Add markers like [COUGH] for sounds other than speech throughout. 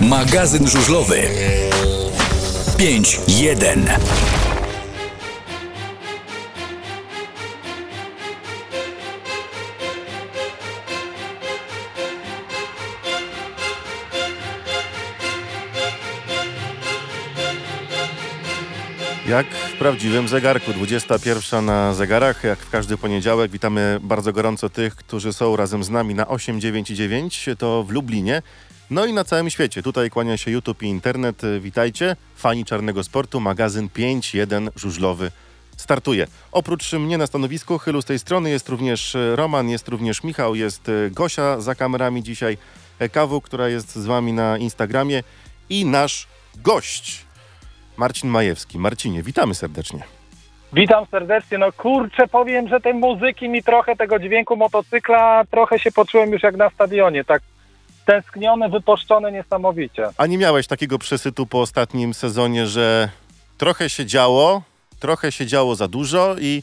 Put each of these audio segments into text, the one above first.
Magazyn żużlowy 5.1 Jak w prawdziwym zegarku, 21 na zegarach, jak w każdy poniedziałek. Witamy bardzo gorąco tych, którzy są razem z nami na 8, 9 i 9, to w Lublinie. No i na całym świecie. Tutaj kłania się YouTube i internet. Witajcie. Fani czarnego sportu, magazyn 5.1 żużlowy startuje. Oprócz mnie na stanowisku chylu z tej strony jest również Roman, jest również Michał, jest Gosia za kamerami dzisiaj, Kawu, która jest z wami na Instagramie i nasz gość. Marcin Majewski. Marcinie, witamy serdecznie. Witam serdecznie. No kurczę, powiem, że tej muzyki mi trochę, tego dźwięku motocykla, trochę się poczułem już jak na stadionie. Tak tęskniony, wypuszczony niesamowicie. A nie miałeś takiego przesytu po ostatnim sezonie, że trochę się działo, trochę się działo za dużo i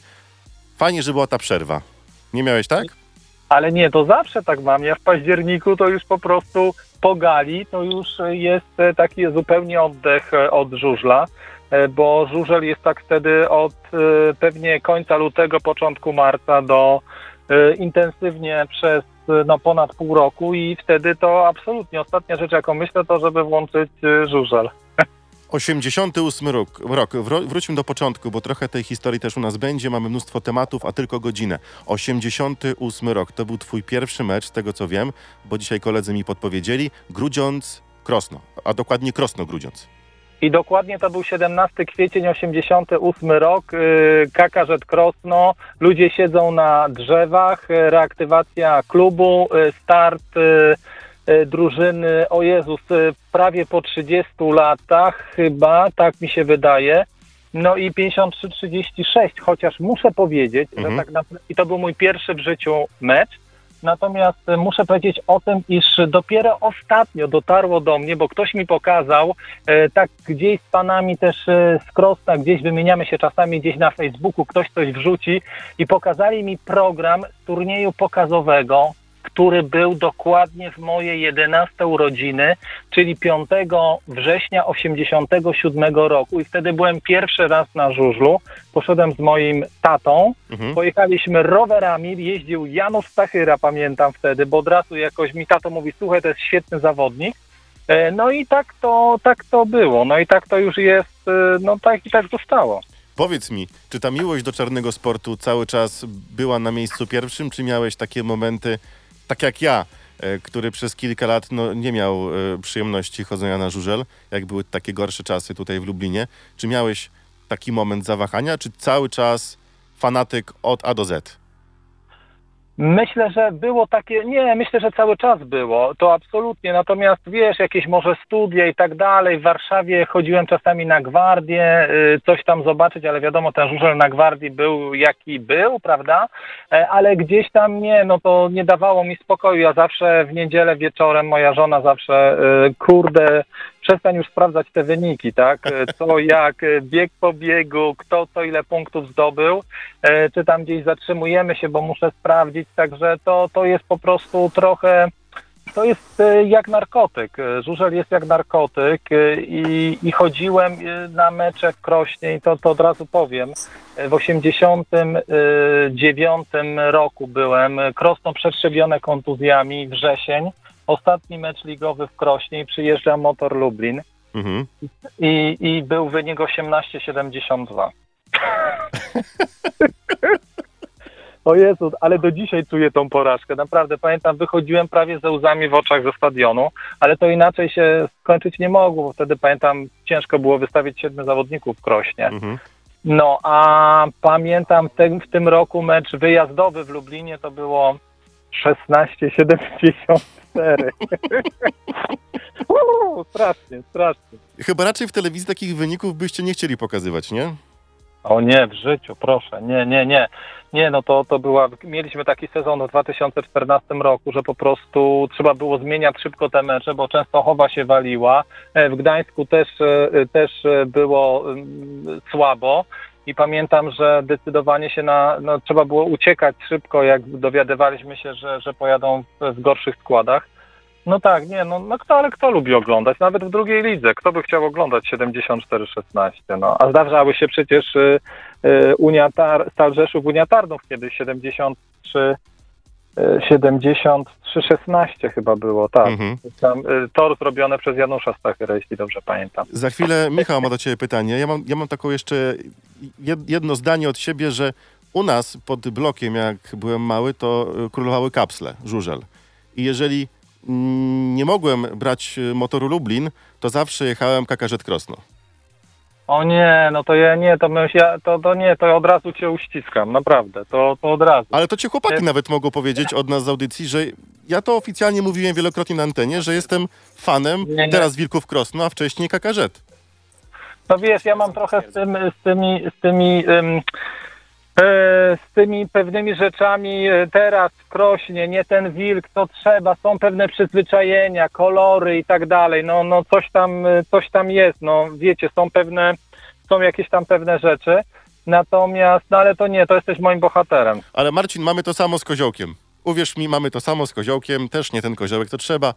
fajnie, że była ta przerwa. Nie miałeś tak? Ale nie, to zawsze tak mam. Ja w październiku to już po prostu po gali to już jest taki zupełnie oddech od żużla, bo żużel jest tak wtedy od pewnie końca lutego, początku marca do intensywnie przez no, ponad pół roku i wtedy to absolutnie ostatnia rzecz, jaką myślę, to żeby włączyć żużel. 88 [LAUGHS] rok, rok. Wró- wróćmy do początku, bo trochę tej historii też u nas będzie. Mamy mnóstwo tematów, a tylko godzinę. 88 rok to był twój pierwszy mecz, z tego co wiem, bo dzisiaj koledzy mi podpowiedzieli. Grudziądz, Krosno, a dokładnie Krosno Grudziądz. I dokładnie to był 17 kwiecień 88 rok, yy, Kakarzet Krosno, ludzie siedzą na drzewach, yy, reaktywacja klubu, yy, start drużyny, o Jezus, prawie po 30 latach chyba, tak mi się wydaje. No i 53-36, chociaż muszę powiedzieć, Mhm. że tak naprawdę, i to był mój pierwszy w życiu mecz, Natomiast e, muszę powiedzieć o tym, iż dopiero ostatnio dotarło do mnie, bo ktoś mi pokazał, e, tak gdzieś z panami też e, z Krosna, gdzieś wymieniamy się czasami gdzieś na Facebooku, ktoś coś wrzuci i pokazali mi program turnieju pokazowego, który był dokładnie w moje 11 urodziny, czyli 5 września 87 roku i wtedy byłem pierwszy raz na żużlu. Poszedłem z moim tatą, Mhm. Pojechaliśmy rowerami, jeździł Janusz Stachyra, pamiętam wtedy, bo od razu jakoś mi tato mówi, słuchaj, to jest świetny zawodnik. E, No i tak to, tak to było, no i tak to już jest, e, no tak i tak zostało. Powiedz mi, czy ta miłość do czarnego sportu cały czas była na miejscu pierwszym, czy miałeś takie momenty, tak jak ja, e, który przez kilka lat no, nie miał e, przyjemności chodzenia na żużel, jak były takie gorsze czasy tutaj w Lublinie. Czy miałeś taki moment zawahania, czy cały czas fanatyk od A do Z? Myślę, że było takie, nie, myślę, że cały czas było, to absolutnie, natomiast wiesz, jakieś może studia i tak dalej, w Warszawie chodziłem czasami na gwardię, y, coś tam zobaczyć, ale wiadomo, ten żużel na gwardii był jaki był, prawda, E, ale gdzieś tam nie, no to nie dawało mi spokoju, ja zawsze w niedzielę wieczorem, moja żona zawsze, y, kurde, przestań już sprawdzać te wyniki, tak, co, jak, bieg po biegu, kto co ile punktów zdobył, e, czy tam gdzieś zatrzymujemy się, bo muszę sprawdzić, także to, to jest po prostu trochę, to jest e, jak narkotyk, E, żużel jest jak narkotyk i, i chodziłem na mecze w Krośnie i to, to od razu powiem, w 89 roku byłem, Krosno przetrzebione kontuzjami, wrzesień, ostatni mecz ligowy w Krośnie i przyjeżdża Motor Lublin Mhm. i, i był wynik 18,72. [LAUGHS] o Jezu, ale do dzisiaj czuję tą porażkę. Naprawdę pamiętam, wychodziłem prawie ze łzami w oczach ze stadionu, ale to inaczej się skończyć nie mogło, bo wtedy pamiętam, ciężko było wystawić siedmiu zawodników w Krośnie. Mhm. No, a pamiętam ten, w tym roku mecz wyjazdowy w Lublinie to było 16,74. [LAUGHS] Uuu, strasznie, strasznie. Chyba raczej w telewizji takich wyników byście nie chcieli pokazywać, nie? O nie, w życiu, proszę, nie, nie, nie. Nie, no to, to była, mieliśmy taki sezon w 2014 roku, że po prostu trzeba było zmieniać szybko te mecze, bo Częstochowa się waliła. E, W Gdańsku też, e, też było mm, słabo i pamiętam, że decydowanie się na, no trzeba było uciekać szybko, jak dowiadywaliśmy się, że, że pojadą w, w gorszych składach. No tak, nie, no, no kto, ale kto lubi oglądać? Nawet w drugiej lidze. Kto by chciał oglądać 74-16? No, a zdarzały się przecież y, y, Unia Tar, Stal Rzeszów, Unia Tarnów kiedyś 73, y, 73-16 chyba było, tak. Mhm. Tam, y, tor zrobione przez Janusza Stachera, jeśli dobrze pamiętam. Za chwilę Michał ma do ciebie pytanie. Ja mam, ja mam taką jeszcze jed- jedno zdanie od siebie, że u nas pod blokiem, jak byłem mały, to y, królowały kapsle, żużel. I jeżeli nie mogłem brać y, motoru Lublin, to zawsze jechałem KKZ Krosno. O nie, no to ja nie, to, my, ja, to, to nie, to od razu cię uściskam, naprawdę, to, to od razu. Ale to ci chłopaki Nie. nawet mogą powiedzieć od nas z audycji, że ja to oficjalnie mówiłem wielokrotnie na antenie, że jestem fanem Nie, nie. teraz Wilków Krosno, a wcześniej KKZ. No wiesz, ja mam trochę z, tym, z tymi, z tymi, ym, z tymi pewnymi rzeczami e, teraz Krośnie, nie ten wilk, to trzeba, są pewne przyzwyczajenia, kolory i tak dalej, no, no coś tam, e, coś tam jest, no wiecie, są pewne, są jakieś tam pewne rzeczy, natomiast, no ale to nie, to jesteś moim bohaterem. Ale Marcin, mamy to samo z koziołkiem. Uwierz mi, mamy to samo z koziołkiem, też nie ten koziołek, to trzeba.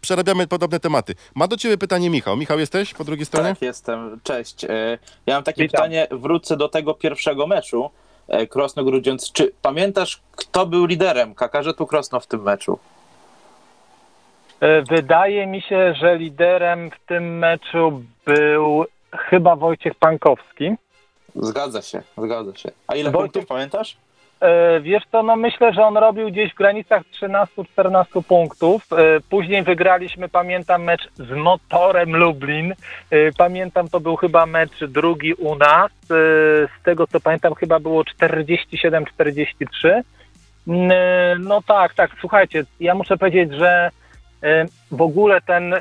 Przerabiamy podobne tematy. Ma do ciebie pytanie Michał. Michał, jesteś po drugiej stronie? Tak, jestem. Cześć. E, Ja mam takie Witam. pytanie, wrócę do tego pierwszego meczu e, Krosno-Grudziądz. Czy pamiętasz, kto był liderem KKŻ-u Krosno w tym meczu? E, Wydaje mi się, że liderem w tym meczu był chyba Wojciech Pankowski. Zgadza się, zgadza się. A ile Wojtek- punktów pamiętasz? E, Wiesz co, no myślę, że on robił gdzieś w granicach 13-14 punktów. E, Później wygraliśmy, pamiętam, mecz z Motorem Lublin. E, Pamiętam, to był chyba mecz drugi u nas. Z tego co pamiętam, chyba było 47-43. Mm, No tak, tak, słuchajcie, ja muszę powiedzieć, że w ogóle ten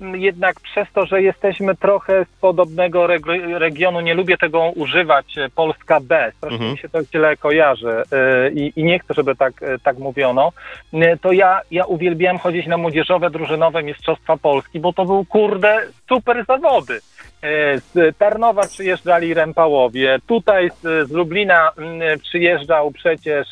jednak przez to, że jesteśmy trochę z podobnego reg- regionu, nie lubię tego używać, e, Polska B, strasznie Mhm. mi się to źle kojarzy e, i, i nie chcę, żeby tak, e, tak mówiono, to ja, ja uwielbiałem chodzić na młodzieżowe, drużynowe Mistrzostwa Polski, bo to był, kurde, super zawody. Z Tarnowa przyjeżdżali Rępałowie, tutaj z, z Lublina mm, przyjeżdżał przecież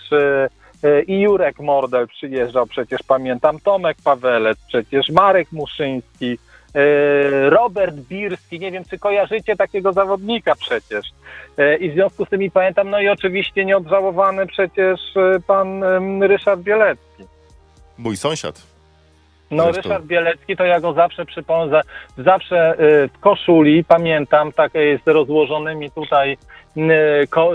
i Jurek Mordel przyjeżdżał, przecież pamiętam, Tomek Pawelec, przecież Marek Muszyński, e, Robert Birski, nie wiem, czy kojarzycie takiego zawodnika przecież. E, I w związku z tym i pamiętam, no i oczywiście nieodżałowany przecież e, pan Ryszard Bielecki. Mój sąsiad. No, Zresztą. Ryszard Bielecki to ja go zawsze przypomnę, za- zawsze w koszuli, pamiętam, takie z rozłożonymi tutaj,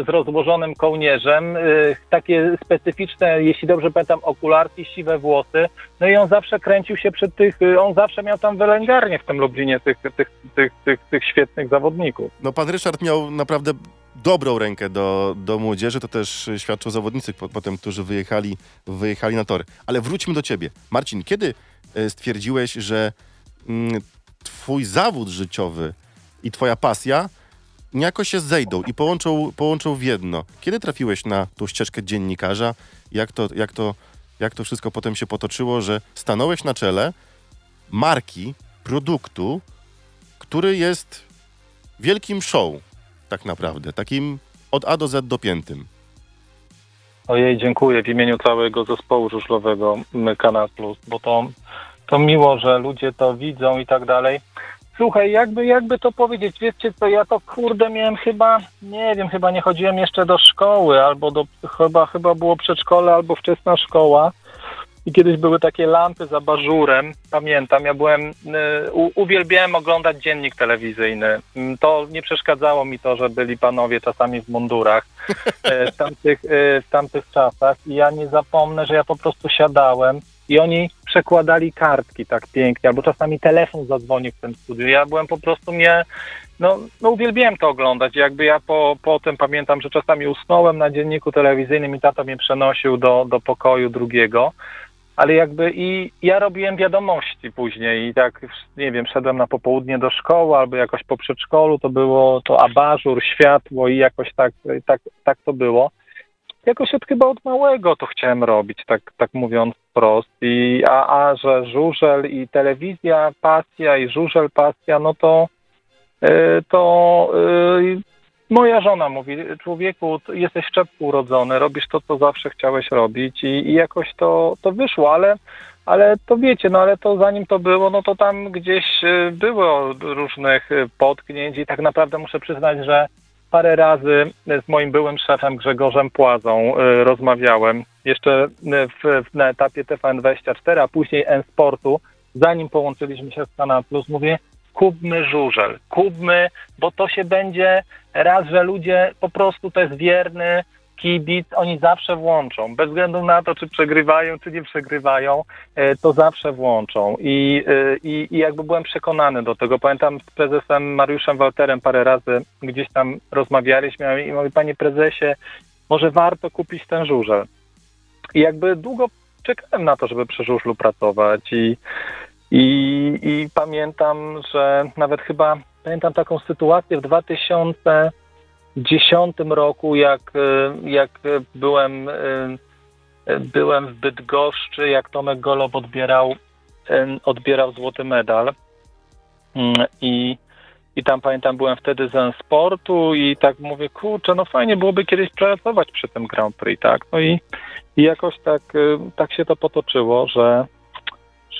z rozłożonym kołnierzem, y, takie specyficzne, jeśli dobrze pamiętam, okularki, siwe włosy. No i on zawsze kręcił się przy tych, y, on zawsze miał tam wylęgarnię w tym Lublinie tych, tych, tych, tych, tych świetnych zawodników. No pan Ryszard miał naprawdę dobrą rękę do, do młodzieży, to też świadczą zawodnicy po, potem, którzy wyjechali, wyjechali na tory. Ale wróćmy do ciebie. Marcin, kiedy stwierdziłeś, że mm, twój zawód życiowy i twoja pasja niejako się zejdą i połączą, połączą w jedno? Kiedy trafiłeś na tą ścieżkę dziennikarza? Jak to, jak, to, jak to wszystko potem się potoczyło, że stanąłeś na czele marki, produktu, który jest wielkim show, tak naprawdę. Takim od A do Z dopiętym. Ojej, dziękuję w imieniu całego zespołu żużlowego Kanal Plus, bo to, to miło, że ludzie to widzą i tak dalej. Słuchaj, jakby, jakby to powiedzieć, wiecie co, ja to kurde miałem chyba, nie wiem, chyba nie chodziłem jeszcze do szkoły, albo do, chyba, chyba było przedszkole, albo wczesna szkoła. I kiedyś były takie lampy za bażurem, pamiętam, ja byłem, y, u, uwielbiałem oglądać dziennik telewizyjny. Mm, To nie przeszkadzało mi to, że byli panowie czasami w mundurach [LAUGHS] e, w tamtych, e, w tamtych czasach i ja nie zapomnę, że ja po prostu siadałem i oni przekładali kartki tak pięknie, albo czasami telefon zadzwonił w tym studiu. Ja byłem po prostu mnie, no, no uwielbiałem to oglądać. Jakby ja po, po tym pamiętam, że czasami usnąłem na dzienniku telewizyjnym i tata mnie przenosił do, do pokoju drugiego. Ale jakby i ja robiłem wiadomości później i tak, nie wiem, szedłem na popołudnie do szkoły albo jakoś po przedszkolu, to było to abażur, światło i jakoś tak, tak, tak to było. Jakoś od chyba od małego to chciałem robić, tak, tak mówiąc wprost. I, a, a że żużel i telewizja pasja i żużel pasja, no to, y, to y, moja żona mówi, człowieku, jesteś w czepku urodzony, robisz to, co zawsze chciałeś robić i, i jakoś to, to wyszło, ale ale to wiecie, no ale to zanim to było, no to tam gdzieś y, było różnych y, potknięć i tak naprawdę muszę przyznać, że parę razy z moim byłym szefem Grzegorzem Płazą y, rozmawiałem, jeszcze y, w, w, na etapie TVN24, a później N-Sportu, zanim połączyliśmy się z Kanal Plus, mówię, kupmy żużel, kupmy, bo to się będzie raz, że ludzie po prostu to jest wierny kibic, oni zawsze włączą, bez względu na to, czy przegrywają, czy nie przegrywają, e, to zawsze włączą i, e, i, i jakby byłem przekonany do tego. Pamiętam z prezesem Mariuszem Walterem parę razy gdzieś tam rozmawialiśmy i mówię, panie prezesie, może warto kupić ten żużel. I jakby długo czekałem na to, żeby przy żużlu pracować i, i, i pamiętam, że nawet chyba pamiętam taką sytuację w 2010 roku, jak, y, jak byłem, y, byłem w Bydgoszczy, jak Tomek Golob odbierał, odbierał złoty medal Mm, i, i tam pamiętam, byłem wtedy z sportu i tak mówię, kurczę, no fajnie byłoby kiedyś pracować przy tym Grand Prix, tak? No i, i jakoś tak, tak się to potoczyło, że,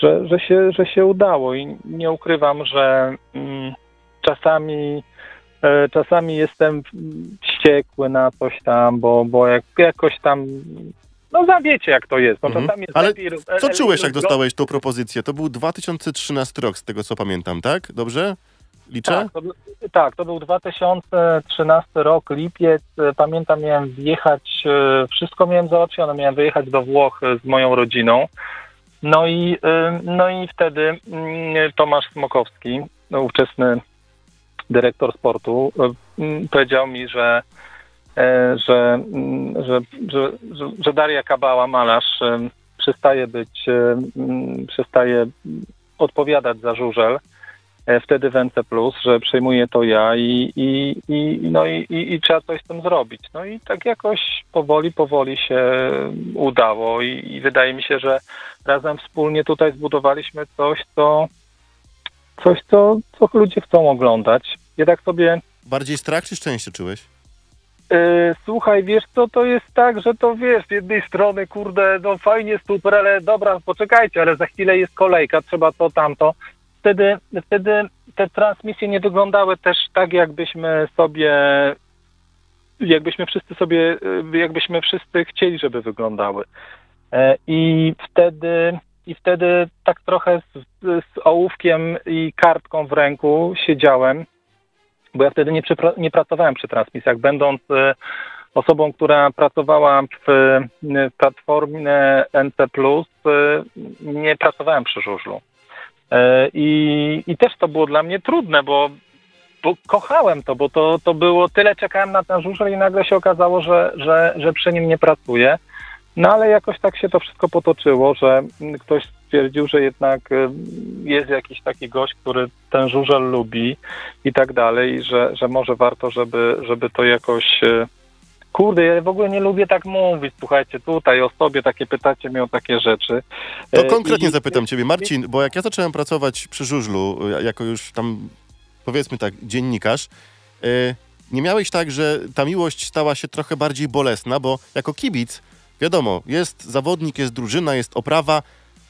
że, że, się, że się udało i nie ukrywam, że mm, czasami e, czasami jestem wściekły na coś tam, bo, bo jak, jakoś tam no za wiecie jak to jest. No, Mhm. czasami jest Ale lepiej, e, Co e, czułeś, jak dostałeś tą propozycję? To był 2013 rok, z tego co pamiętam, tak? Dobrze? Liczę? Tak to, był- tak, to był 2013 rok, lipiec. E, Pamiętam, miałem wjechać, e, wszystko miałem załatwione, miałem wyjechać do Włoch e, z moją rodziną. No i, e, no i wtedy mm, Tomasz Smokowski, no, ówczesny dyrektor sportu, e, powiedział mi, że, e, że, że, że, że, Daria Kabała, malarz, e, przestaje być, przestaje odpowiadać za żużel wtedy w NC+, że przejmuję to ja i, i, i, no i, i, i trzeba coś z tym zrobić. No i tak jakoś powoli, powoli się udało i, i wydaje mi się, że razem wspólnie tutaj zbudowaliśmy coś, co, coś co, co ludzie chcą oglądać. Ja tak sobie Bardziej strach czy szczęście czułeś? Yy, słuchaj, wiesz co, to jest tak, że to wiesz, z jednej strony, kurde, no fajnie, super, ale dobra, poczekajcie, ale za chwilę jest kolejka, trzeba to, tamto. Wtedy, wtedy te transmisje nie wyglądały też tak, jakbyśmy sobie, jakbyśmy wszyscy sobie, yy, jakbyśmy wszyscy chcieli, żeby wyglądały. E, I wtedy, i wtedy tak trochę z, z ołówkiem i kartką w ręku siedziałem, bo ja wtedy nie, nie pracowałem przy transmisjach, będąc e, osobą, która pracowała w, w platformie NC+, e, nie pracowałem przy żużlu. I, I też to było dla mnie trudne, bo, bo kochałem to, bo to, to było tyle, czekałem na ten żużel i nagle się okazało, że, że, że przy nim nie pracuję. No ale jakoś tak się to wszystko potoczyło, że ktoś stwierdził, że jednak y, jest jakiś taki gość, który ten żużel lubi i tak dalej, i że, że może warto, żeby, żeby to jakoś... y, Kurde, ja w ogóle nie lubię tak mówić, słuchajcie, tutaj o sobie takie pytacie mnie o takie rzeczy. To E, konkretnie i- zapytam ciebie, Marcin, bo jak ja zacząłem pracować przy żużlu, y, jako już tam, powiedzmy tak, dziennikarz, y, nie miałeś tak, że ta miłość stała się trochę bardziej bolesna, bo jako kibic, wiadomo, jest zawodnik, jest drużyna, jest oprawa,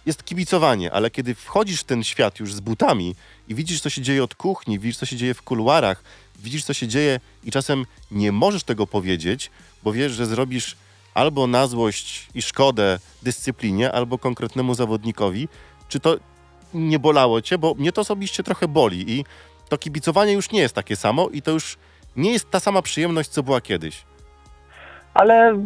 jest kibicowanie, ale kiedy wchodzisz w ten świat już z butami i widzisz, co się dzieje od kuchni, widzisz, co się dzieje w kuluarach, widzisz, co się dzieje i czasem nie możesz tego powiedzieć, bo wiesz, że zrobisz albo na złość i szkodę dyscyplinie, albo konkretnemu zawodnikowi. Czy to nie bolało cię? Bo mnie to osobiście trochę boli i to kibicowanie już nie jest takie samo i to już nie jest ta sama przyjemność, co była kiedyś. Ale y,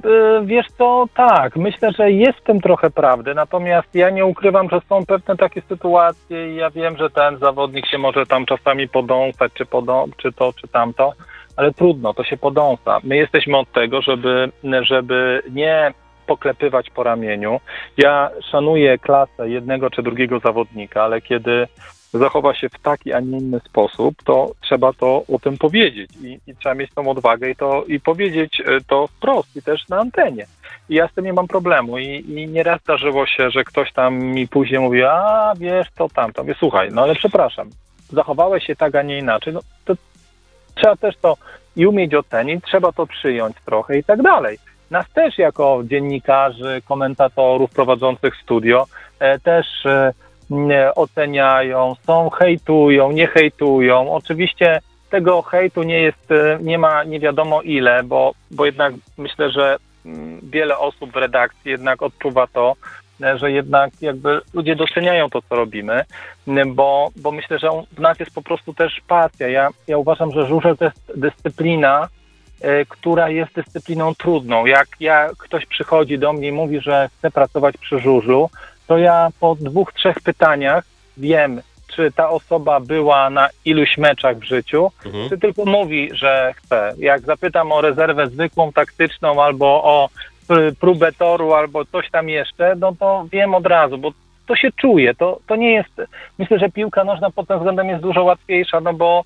wiesz co, tak, myślę, że jest w tym trochę prawdy, natomiast ja nie ukrywam, że są pewne takie sytuacje i ja wiem, że ten zawodnik się może tam czasami podąsać, czy, podą- czy to, czy tamto, ale trudno, to się podąsa. My jesteśmy od tego, żeby, żeby nie poklepywać po ramieniu. Ja szanuję klasę jednego czy drugiego zawodnika, ale kiedy zachowa się w taki, a nie inny sposób, to trzeba to o tym powiedzieć i, i trzeba mieć tą odwagę i to i powiedzieć e, to wprost i też na antenie. I ja z tym nie mam problemu i, i nieraz zdarzyło się, że ktoś tam mi później mówi, a wiesz, to tam, to mówię, słuchaj, no ale przepraszam, zachowałeś się tak, a nie inaczej, no to trzeba też to i umieć ocenić, trzeba to przyjąć trochę i tak dalej. nas też jako dziennikarzy, komentatorów prowadzących studio e, też e, oceniają, są hejtują, nie hejtują. Oczywiście tego hejtu nie jest, e, nie ma nie wiadomo ile, bo, bo jednak myślę, że mm, wiele osób w redakcji jednak odczuwa to, e, że jednak jakby ludzie doceniają to, co robimy, bo, bo myślę, że w nas jest po prostu też pasja. Ja, ja uważam, że żużel to jest dyscyplina, e, która jest dyscypliną trudną. Jak ja, ktoś przychodzi do mnie i mówi, że chce pracować przy żużlu, to ja po dwóch, trzech pytaniach wiem, czy ta osoba była na iluś meczach w życiu, Mhm. czy tylko mówi, że chce. Jak zapytam o rezerwę zwykłą, taktyczną, albo o pr- próbę toru, albo coś tam jeszcze, no to wiem od razu, bo to się czuje. To, to nie jest. Myślę, że piłka nożna pod tym względem jest dużo łatwiejsza, no bo,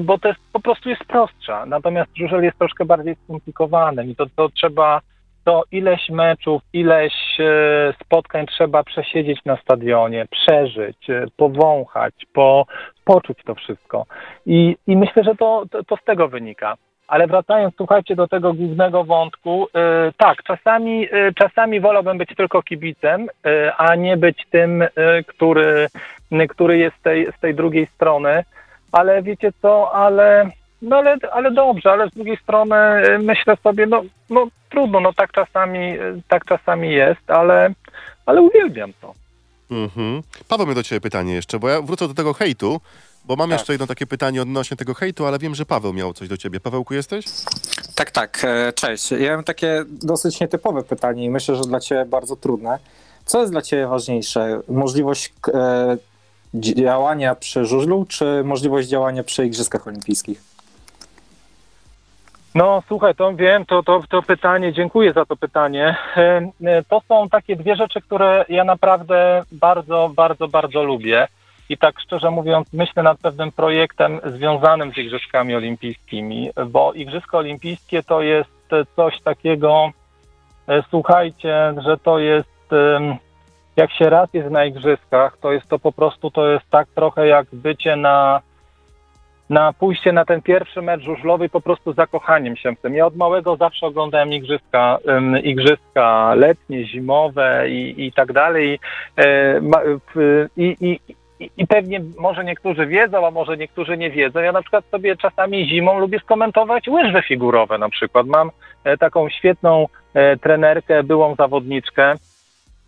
bo to jest, po prostu jest prostsza. Natomiast żużel jest troszkę bardziej skomplikowanym i to, to trzeba. To ileś meczów, ileś e, spotkań trzeba przesiedzieć na stadionie, przeżyć, e, powąchać, po, poczuć to wszystko. I, i myślę, że to, to, to z tego wynika. Ale wracając, słuchajcie, do tego głównego wątku, e, tak, czasami, e, czasami wolałbym być tylko kibicem, e, a nie być tym, który, który jest tej, z tej drugiej strony. Ale wiecie co, ale, no ale, ale dobrze, ale z drugiej strony e, myślę sobie, no, no trudno, no tak czasami, e, tak czasami jest, ale, ale uwielbiam to. Mhm. Paweł, mnie do ciebie pytanie jeszcze, bo ja wrócę do tego hejtu, bo mam Tak. jeszcze jedno takie pytanie odnośnie tego hejtu, ale wiem, że Paweł miał coś do ciebie. Pawełku, jesteś? Tak, tak, e, cześć. Ja mam takie dosyć nietypowe pytanie i myślę, że dla Ciebie bardzo trudne. Co jest dla Ciebie ważniejsze? Możliwość e, działania przy żużlu, czy możliwość działania przy Igrzyskach Olimpijskich? No słuchaj, to wiem, to, to, to pytanie, dziękuję za to pytanie. E, e, To są takie dwie rzeczy, które ja naprawdę bardzo, bardzo, bardzo lubię. I tak szczerze mówiąc, myślę nad pewnym projektem związanym z Igrzyskami Olimpijskimi, bo Igrzyska Olimpijskie to jest coś takiego, e, słuchajcie, że to jest, jak się raz jest na Igrzyskach, to jest to po prostu, to jest tak trochę jak bycie na na pójście na ten pierwszy mecz żużlowy po prostu zakochaniem się w tym. Ja od małego zawsze oglądałem igrzyska, igrzyska letnie, zimowe i, i tak dalej. E, i, i, I pewnie może niektórzy wiedzą, a może niektórzy nie wiedzą. Ja na przykład sobie czasami zimą lubię skomentować łyżwy figurowe na przykład. Mam e, taką świetną e, trenerkę, byłą zawodniczkę,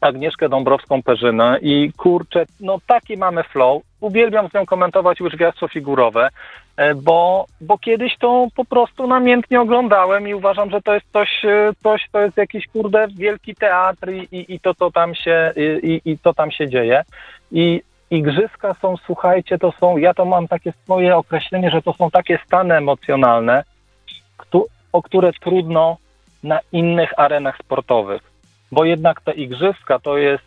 Agnieszkę Dąbrowską-Perzynę i kurczę, no taki mamy flow. Uwielbiam z nią komentować łyżwiarstwo figurowe, e, bo, bo kiedyś to po prostu namiętnie oglądałem i uważam, że to jest coś, e, coś to jest jakiś kurde wielki teatr i, i, i to, co tam się, i, i to tam się dzieje. I igrzyska są, słuchajcie, to są, ja to mam takie swoje określenie, że to są takie stany emocjonalne, o które trudno na innych arenach sportowych bo jednak te igrzyska to jest,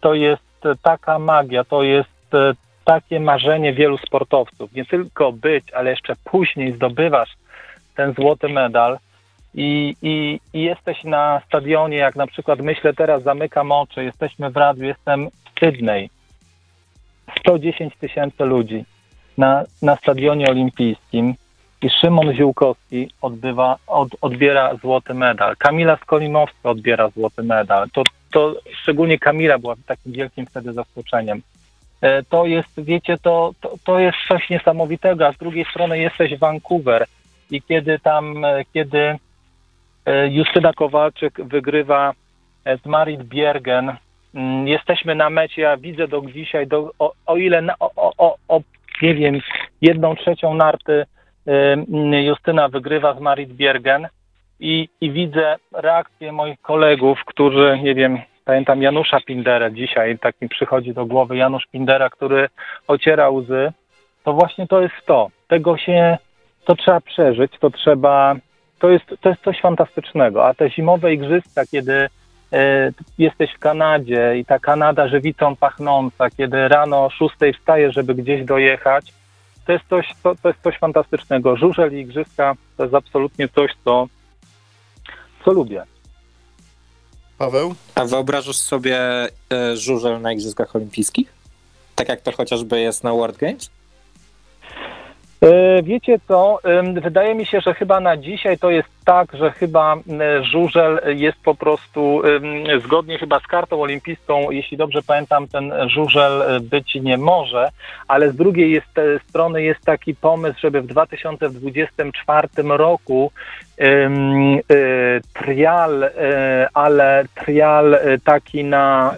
to jest taka magia, to jest takie marzenie wielu sportowców. Nie tylko być, ale jeszcze później zdobywasz ten złoty medal i, i, i jesteś na stadionie, jak na przykład myślę teraz, zamykam oczy, jesteśmy w radiu, jestem w Sydney. 110 tysięcy ludzi na, na stadionie olimpijskim i Szymon Ziółkowski odbywa, od, odbiera złoty medal. Kamila Skolimowska odbiera złoty medal. To, to szczególnie Kamila była takim wielkim wtedy zaskoczeniem. E, To jest, wiecie, to, to, to jest coś niesamowitego, a z drugiej strony jesteś Vancouver i kiedy tam, e, kiedy e, Justyna Kowalczyk wygrywa z Marit Biergen, mm, jesteśmy na mecie, ja widzę do dzisiaj, do, o, o ile, na, o, o, o, nie wiem, jedną trzecią narty Justyna wygrywa z Marit Biergen i, i widzę reakcję moich kolegów, którzy, nie wiem, pamiętam Janusza Pinderę dzisiaj, tak mi przychodzi do głowy Janusz Pindera, który ociera łzy, to właśnie to jest to. Tego się, to trzeba przeżyć, to trzeba, to jest, to jest coś fantastycznego. A te zimowe igrzyska, kiedy y, jesteś w Kanadzie i ta Kanada żywicą pachnąca, kiedy rano o 6 wstajesz, żeby gdzieś dojechać, to jest coś, to, to jest coś fantastycznego. Żużel i igrzyska to jest absolutnie coś, co, co lubię. Paweł? A wyobrażasz sobie e, żużel na Igrzyskach Olimpijskich? Tak jak to chociażby jest na World Games? E, Wiecie co, wydaje mi się, że chyba na dzisiaj to jest tak, że chyba żużel jest po prostu zgodnie chyba z kartą olimpijską, jeśli dobrze pamiętam, ten żużel e, być nie może, ale z drugiej jest, e, strony jest taki pomysł, żeby w 2024 roku y, trial, ale trial taki na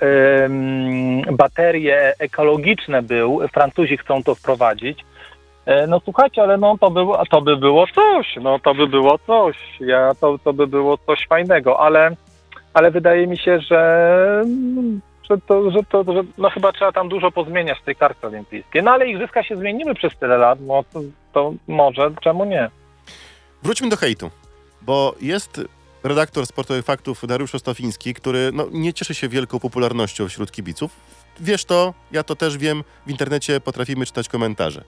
baterie ekologiczne był, Francuzi chcą to wprowadzić. E, No słuchajcie, ale no to, było, to by było coś, no to by było coś, ja, to, to by było coś fajnego, ale, ale wydaje mi się, że, że, to, że to, że no chyba trzeba tam dużo pozmieniać w tej karcie olimpijskiej. No ale igrzyska się zmieniły przez tyle lat, no to, to może, czemu nie? Wróćmy do hejtu, bo jest redaktor sportowych faktów Dariusz Ostofiński, który no, nie cieszy się wielką popularnością wśród kibiców. Wiesz to, ja to też wiem, w internecie potrafimy czytać komentarze.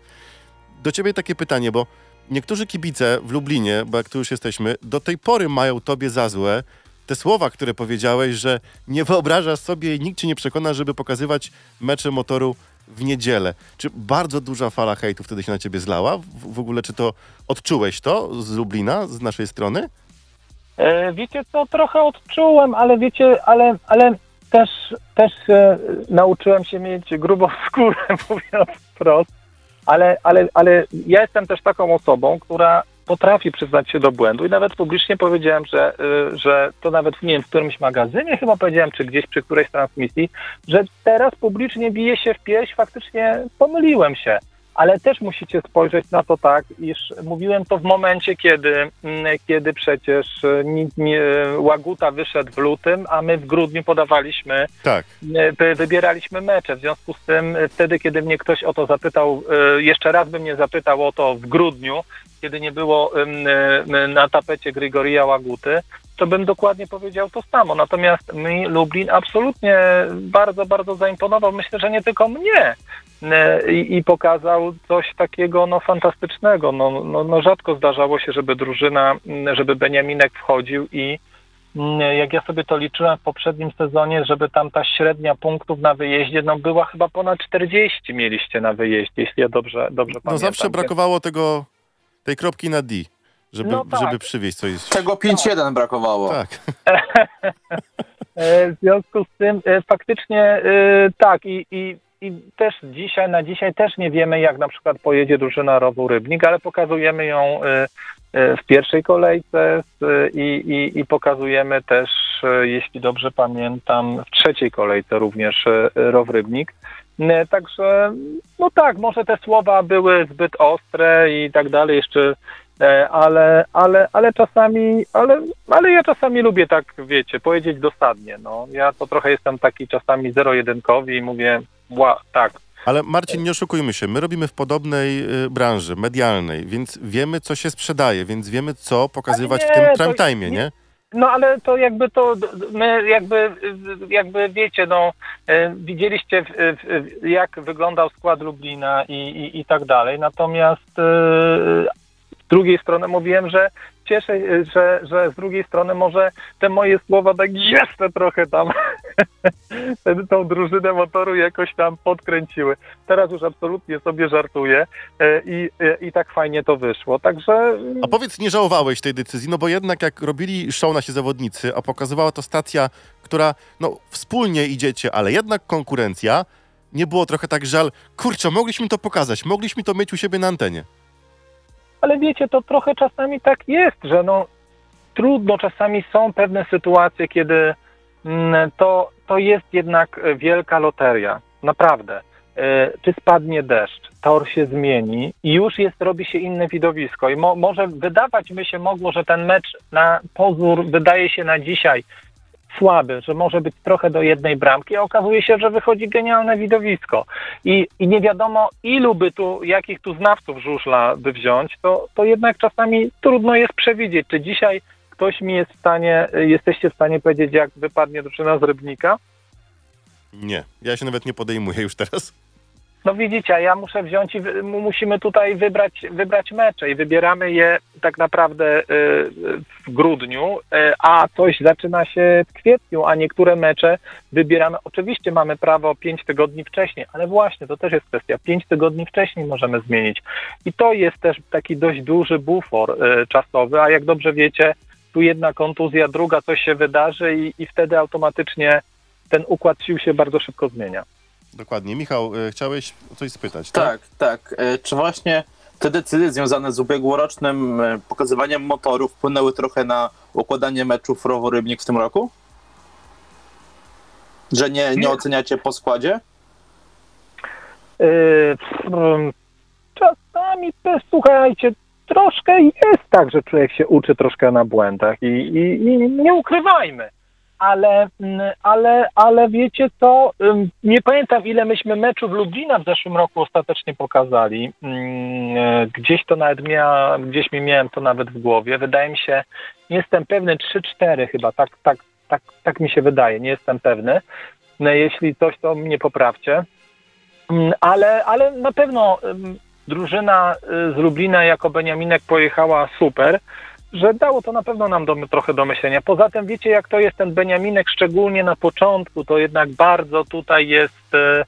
Do ciebie takie pytanie, bo niektórzy kibice w Lublinie, bo jak tu już jesteśmy, do tej pory mają tobie za złe te słowa, które powiedziałeś, że nie wyobrażasz sobie i nikt cię nie przekona, żeby pokazywać mecze motoru w niedzielę. Czy bardzo duża fala hejtu wtedy się na ciebie zlała? W, w ogóle, czy to odczułeś to z Lublina, z naszej strony? E, wiecie co, trochę odczułem, ale wiecie, ale, ale też, też e, nauczyłem się mieć grubą [LAUGHS] skórę, [LAUGHS] mówiąc wprost, ale, ale, ale ja jestem też taką osobą, która potrafi przyznać się do błędu i nawet publicznie powiedziałem, że, y, że to nawet nie wiem, w którymś magazynie chyba powiedziałem, czy gdzieś przy którejś transmisji, że teraz publicznie bije się w pierś, faktycznie pomyliłem się. Ale też musicie spojrzeć na to tak, iż mówiłem to w momencie, kiedy, mm, kiedy przecież y, ni- nie, Łaguta wyszedł w lutym, a my w grudniu podawaliśmy Tak. e, wy- wybieraliśmy mecze. W związku z tym, e, wtedy, kiedy mnie ktoś o to zapytał, e, jeszcze raz by mnie zapytał o to w grudniu, kiedy nie było e, na tapecie Grigoria Łaguty, to bym dokładnie powiedział to samo. Natomiast mi Lublin absolutnie bardzo, bardzo zaimponował. Myślę, że nie tylko mnie. E, I, i pokazał coś takiego no, fantastycznego. No, no, no, rzadko zdarzało się, żeby drużyna, żeby Beniaminek wchodził i Jak ja sobie to liczyłem w poprzednim sezonie, żeby tam ta średnia punktów na wyjeździe, no była chyba ponad 40 mieliście na wyjeździe, jeśli ja dobrze, dobrze No pamiętam. zawsze brakowało tego, tej kropki na D, żeby, No tak. żeby przywieźć coś. Tego 5-1 brakowało. Tak. [LAUGHS] E, W związku z tym e, faktycznie e, tak i, i, i też dzisiaj, na dzisiaj też nie wiemy, jak na przykład pojedzie drużyna Rowu Rybnik, ale pokazujemy ją w pierwszej kolejce i, i, i pokazujemy też, jeśli dobrze pamiętam, w trzeciej kolejce również Row Rybnik. Także, no tak, może te słowa były zbyt ostre i tak dalej, jeszcze ale, ale, ale czasami, ale, ale ja czasami lubię tak, wiecie, powiedzieć dosadnie, no. Ja to trochę jestem taki czasami zero-jedynkowy i mówię, ła, tak, Ale Marcin, nie oszukujmy się, my robimy w podobnej y, branży medialnej, więc wiemy, co się sprzedaje, więc wiemy, co pokazywać Ale w tym nie, prime to time, nie- nie? No ale to jakby to, my jakby, jakby wiecie, no e, widzieliście jak wyglądał skład Lublina i, i, i tak dalej, natomiast e, z drugiej strony mówiłem, że cieszę się, że, że z drugiej strony może te moje słowa tak jeszcze trochę tam [LAUGHS] tą drużynę motoru jakoś tam podkręciły. Teraz już absolutnie sobie żartuję e, i, e, i tak fajnie to wyszło, także A powiedz, nie żałowałeś tej decyzji, no bo jednak jak robili show nasi zawodnicy, a pokazywała to stacja, która, no wspólnie idziecie, ale jednak konkurencja, nie było trochę tak żal, kurczę, mogliśmy to pokazać, mogliśmy to mieć u siebie na antenie. Ale wiecie, to trochę czasami tak jest, że no trudno, czasami są pewne sytuacje, kiedy mm, to, to jest jednak wielka loteria. Naprawdę. E, Czy spadnie deszcz, tor się zmieni i już jest, robi się inne widowisko. I mo, może wydawać by się mogło, że ten mecz na pozór wydaje się na dzisiaj słaby, że może być trochę do jednej bramki, a okazuje się, że wychodzi genialne widowisko. I, i nie wiadomo, ilu by tu, jakich tu znawców żużla by wziąć, to, to jednak czasami trudno jest przewidzieć, czy dzisiaj ktoś mi jest w stanie, jesteście w stanie powiedzieć, jak wypadnie drużyna z Rybnika? Nie, ja się nawet nie podejmuję już teraz. No widzicie, ja muszę wziąć i wy, mu- musimy tutaj wybrać, wybrać mecze i wybieramy je tak naprawdę y, w grudniu, y, a coś zaczyna się w kwietniu, a niektóre mecze wybieramy. Oczywiście mamy prawo pięć tygodni wcześniej, ale właśnie to też jest kwestia. Pięć tygodni wcześniej możemy zmienić. I to jest też taki dość duży bufor y, czasowy, a jak dobrze wiecie, tu jedna kontuzja, druga coś się wydarzy i, i wtedy automatycznie ten układ sił się bardzo szybko zmienia. Dokładnie. Michał, e, chciałeś o coś spytać, Tak, tak. E, Czy właśnie te decyzje związane z ubiegłorocznym e, pokazywaniem motorów wpłynęły trochę na układanie meczów Rowo Rybnik w tym roku? Że nie, nie Nie. oceniacie po składzie? Yy, mm, Czasami też, słuchajcie, troszkę jest tak, że człowiek się uczy troszkę na błędach i, i, i nie ukrywajmy. Ale, mm, ale, ale wiecie co, nie pamiętam ile myśmy meczów Lublina w zeszłym roku ostatecznie pokazali. Mm, e, Gdzieś to nawet miała, gdzieś mi miałem to nawet w głowie. Wydaje mi się, nie jestem pewny, 3-4 chyba, tak, tak, tak, tak mi się wydaje, nie jestem pewny. No, jeśli coś, to mnie poprawcie. Mm, ale, ale na pewno drużyna y, z Lublina jako Beniaminek pojechała super, że dało to na pewno nam do, trochę do myślenia. Poza tym wiecie jak to jest ten Beniaminek, szczególnie na początku, to jednak bardzo tutaj jest y,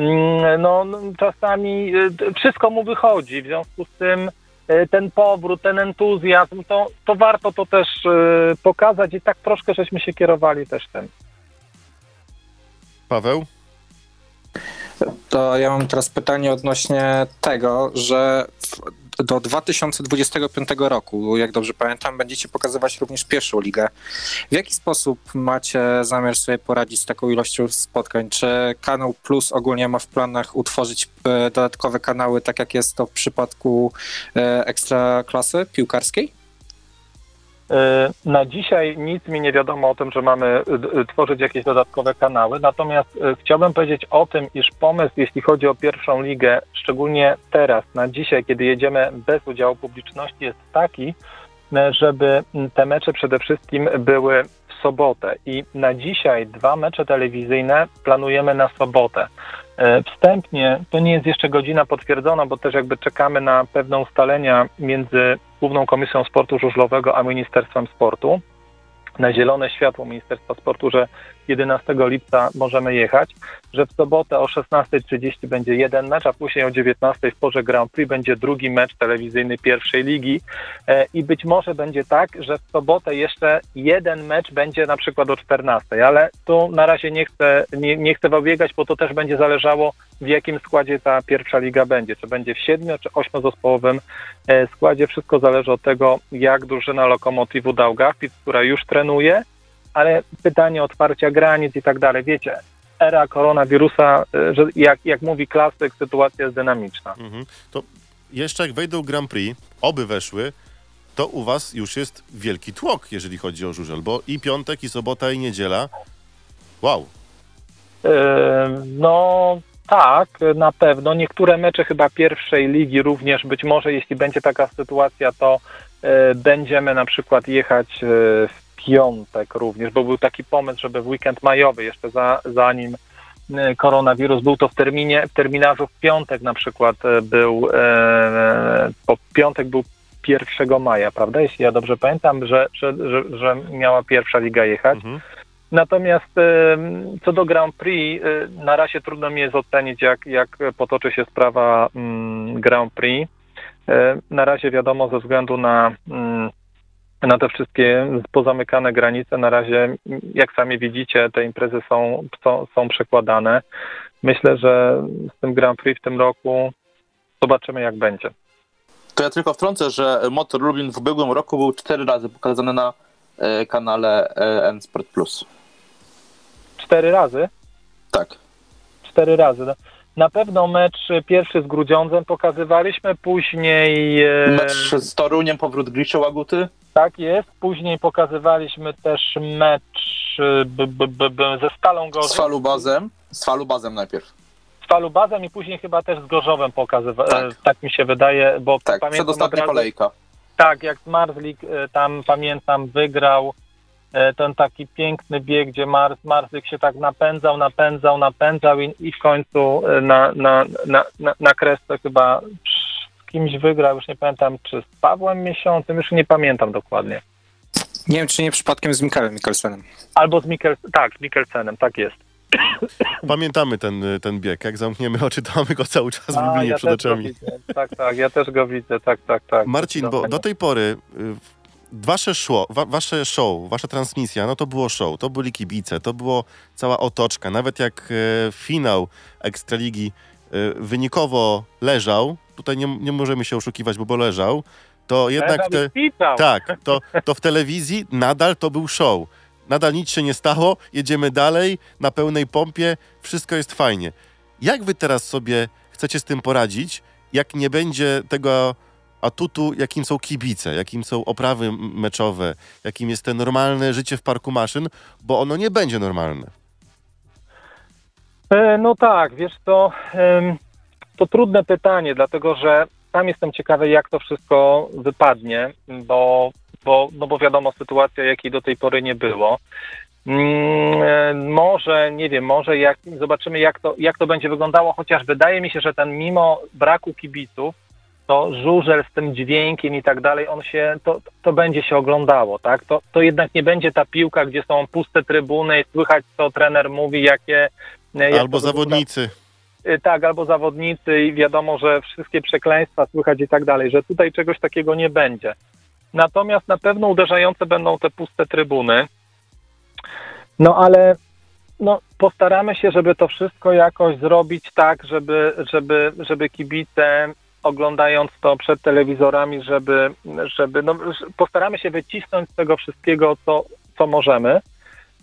mm, no, no czasami y, wszystko mu wychodzi, w związku z tym y, ten powrót, ten entuzjazm, to, to warto to też pokazać i tak troszkę żeśmy się kierowali też tym. Paweł? To ja mam teraz pytanie odnośnie tego, że do 2025 roku, jak dobrze pamiętam, będziecie pokazywać również pierwszą ligę. W jaki sposób macie zamiar sobie poradzić z taką ilością spotkań? Czy Kanał Plus ogólnie ma w planach utworzyć e, dodatkowe kanały, tak jak jest to w przypadku e, ekstra klasy piłkarskiej? E, Na dzisiaj nic mi nie wiadomo o tym, że mamy e, d- tworzyć jakieś dodatkowe kanały. Natomiast chciałbym powiedzieć o tym, iż pomysł, jeśli chodzi o pierwszą ligę, szczególnie teraz, na dzisiaj, kiedy jedziemy bez udziału publiczności, jest taki, żeby te mecze przede wszystkim były w sobotę. I na dzisiaj dwa mecze telewizyjne planujemy na sobotę. Wstępnie to nie jest jeszcze godzina potwierdzona, bo też jakby czekamy na pewne ustalenia między Główną Komisją Sportu Żużlowego a Ministerstwem Sportu. Na zielone światło Ministerstwa Sportu, że 11 lipca możemy jechać, że w sobotę o 16.30 będzie jeden mecz, a później o 19.00 w porze Grand Prix będzie drugi mecz telewizyjny pierwszej ligi E, i być może będzie tak, że w sobotę jeszcze jeden mecz będzie na przykład o 14.00, ale tu na razie nie chcę, nie, nie chcę obiegać, bo to też będzie zależało w jakim składzie ta pierwsza liga będzie, czy będzie w siedmiu czy ośmiozespołowym e, składzie. Wszystko zależy od tego, jak drużyna Lokomotivu Daugavpils, która już trenuje, ale pytanie otwarcia granic i tak dalej. Wiecie, era koronawirusa, e, że jak, jak mówi klasyk, sytuacja jest dynamiczna. Mhm. To jeszcze jak wejdą Grand Prix, oby weszły, to u was już jest wielki tłok, jeżeli chodzi o żużel, bo i piątek, i sobota, i niedziela. Wow. E, No tak, na pewno. Niektóre mecze chyba pierwszej ligi również, być może jeśli będzie taka sytuacja, to e, będziemy na przykład jechać e, w piątek również, bo był taki pomysł, żeby w weekend majowy, jeszcze za, zanim e, koronawirus był to w terminie, w terminarzu w piątek na przykład e, był, e, po piątek był 1 maja, prawda? Jeśli ja dobrze pamiętam, że, że, że, że miała pierwsza liga jechać. Mhm. Natomiast em, co do Grand Prix, na razie trudno mi jest ocenić, jak, jak potoczy się sprawa mm, Grand Prix. E, Na razie wiadomo, ze względu na, mm, na te wszystkie pozamykane granice, na razie, jak sami widzicie, te imprezy są, są, są przekładane. Myślę, że z tym Grand Prix w tym roku zobaczymy, jak będzie. To ja tylko wtrącę, że Motor Lublin w ubiegłym roku był cztery razy pokazany na e, kanale e, N-Sport Plus. Cztery razy? Tak. cztery razy. Na pewno mecz pierwszy z Grudziądzem pokazywaliśmy, później e, Mecz z Toruniem, powrót Gliszy Łaguty. tak jest, później pokazywaliśmy też mecz e, b, b, b, b, ze Stalą Z Gorzów, Falubazem. Z Falubazem najpierw. z Falubazem i później chyba też z Gorzowem pokazywaliśmy, Tak. tak. mi się wydaje, bo Tak, pamiętam przedostatnia razu- kolejka. Tak, jak Marzlik e, tam pamiętam wygrał ten taki piękny bieg, gdzie Mar Marzyk się tak napędzał, napędzał, napędzał i, i w końcu e, na, na, na, na, na kresce chyba z kimś wygrał, już nie pamiętam, czy z Pawłem Miesiącem, już nie pamiętam dokładnie. Nie wiem, czy nie przypadkiem z Mikelem Mikkelsenem. Albo z Mikkel, tak, z Mikkelsenem, tak jest. [COUGHS] Pamiętamy ten, y, ten bieg. Jak zamkniemy oczy, to mamy go cały czas w Lublinie ja przed oczami. Tak, tak, ja też go widzę, tak, tak, tak. Marcin, bo do tej pory y, wasze show, wa, wasze show, wasza transmisja, no to było show, to byli kibice, to było cała otoczka. Nawet jak e, finał Ekstraligi e, wynikowo leżał, tutaj nie, nie możemy się oszukiwać, bo, bo leżał, to jednak te, tak, to, to w telewizji nadal to był show. Nadal nic się nie stało, jedziemy dalej, na pełnej pompie, wszystko jest fajnie. Jak wy teraz sobie chcecie z tym poradzić, jak nie będzie tego atutu, jakim są kibice, jakim są oprawy meczowe, jakim jest te normalne życie w parku maszyn, bo ono nie będzie normalne. E, No tak, wiesz em, to trudne pytanie, dlatego że sam jestem ciekawy, jak to wszystko wypadnie, bo, bo, no bo wiadomo, sytuacja, jakiej do tej pory nie było. Mm, e, Może, nie wiem, może jak, zobaczymy, jak to, jak to będzie wyglądało, chociaż wydaje mi się, że ten mimo braku kibiców, to żużel z tym dźwiękiem i tak dalej, on się, to, to będzie się oglądało, tak? To, to jednak nie będzie ta piłka, gdzie są puste trybuny i słychać, co trener mówi, jakie... e, jak Albo zawodnicy. Y, Tak, albo zawodnicy i wiadomo, że wszystkie przekleństwa słychać i tak dalej, że tutaj czegoś takiego nie będzie. Natomiast na pewno uderzające będą te puste trybuny. No ale no, postaramy się, żeby to wszystko jakoś zrobić tak, żeby, żeby, żeby kibice oglądając to przed telewizorami, żeby, żeby no, postaramy się wycisnąć z tego wszystkiego, co, co możemy.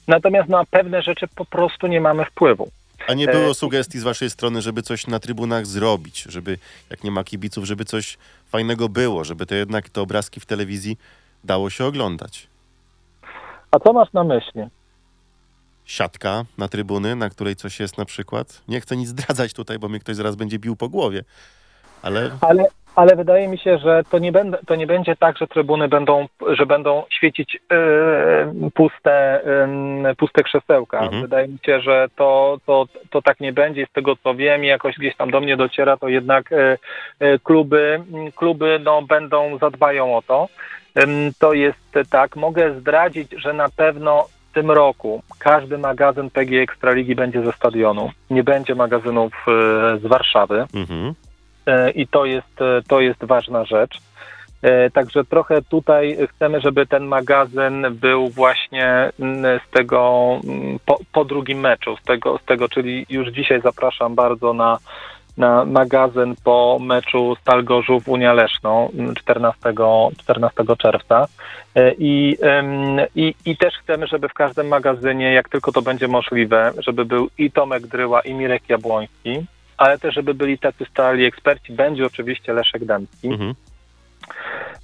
Natomiast na pewne rzeczy po prostu nie mamy wpływu. A nie E, było sugestii z waszej strony, żeby coś na trybunach zrobić, żeby jak nie ma kibiców, żeby coś fajnego było, żeby to jednak te obrazki w telewizji dało się oglądać. A co masz na myśli? siatka na trybuny, na której coś jest na przykład. Nie chcę nic zdradzać tutaj, bo mnie ktoś zaraz będzie bił po głowie. Ale Ale, ale wydaje mi się, że to nie, będę, to nie będzie tak, że trybuny będą, że będą świecić e, puste, e, puste krzesełka. Mhm. Wydaje mi się, że to, to, to tak nie będzie. Z tego co wiem i jakoś gdzieś tam do mnie dociera, to jednak e, e, kluby, kluby no, będą, zadbają o to. To jest tak. Mogę zdradzić, że na pewno w tym roku każdy magazyn PG Ekstraligi będzie ze stadionu. Nie będzie magazynów e, z Warszawy. mhm. E, i to jest, e, to jest ważna rzecz. E, Także trochę tutaj chcemy, żeby ten magazyn był właśnie mm, z tego mm, po, po drugim meczu, z tego, z tego, czyli już dzisiaj zapraszam bardzo na, na magazyn po meczu Stal Gorzów Unia Leszno mm, 14, 14 czerwca. I, i, I też chcemy, żeby w każdym magazynie, jak tylko to będzie możliwe, żeby był i Tomek Dryła, i Mirek Jabłoński, ale też, żeby byli tacy stali eksperci. Będzie oczywiście Leszek Dębski. Mhm.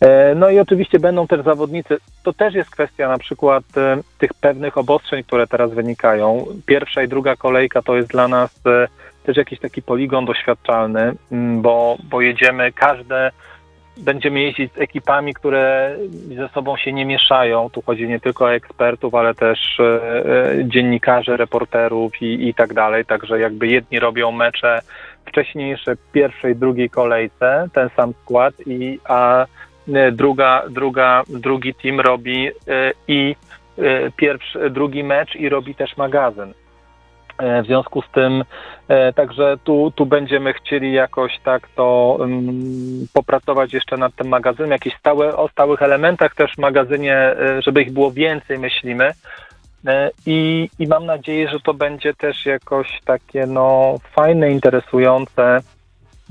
E, No i oczywiście będą też zawodnicy. To też jest kwestia na przykład e, tych pewnych obostrzeń, które teraz wynikają. Pierwsza i druga kolejka to jest dla nas e, też jakiś taki poligon doświadczalny, m, bo, bo jedziemy każde. Będziemy jeździć z ekipami, które ze sobą się nie mieszają. Tu chodzi nie tylko o ekspertów, ale też e, e, dziennikarzy, reporterów i, i tak dalej. Także jakby jedni robią mecze wcześniejsze, pierwszej, drugiej kolejce, ten sam skład, i, a e, druga, druga, drugi team robi i pierwszy, drugi mecz i robi też magazyn. E, W związku z tym, e, także tu, tu będziemy chcieli jakoś tak to mm, popracować jeszcze nad tym magazynem, jakieś stałe, o stałych elementach też w magazynie, e, żeby ich było więcej, myślimy. I, I mam nadzieję, że to będzie też jakoś takie no, fajne, interesujące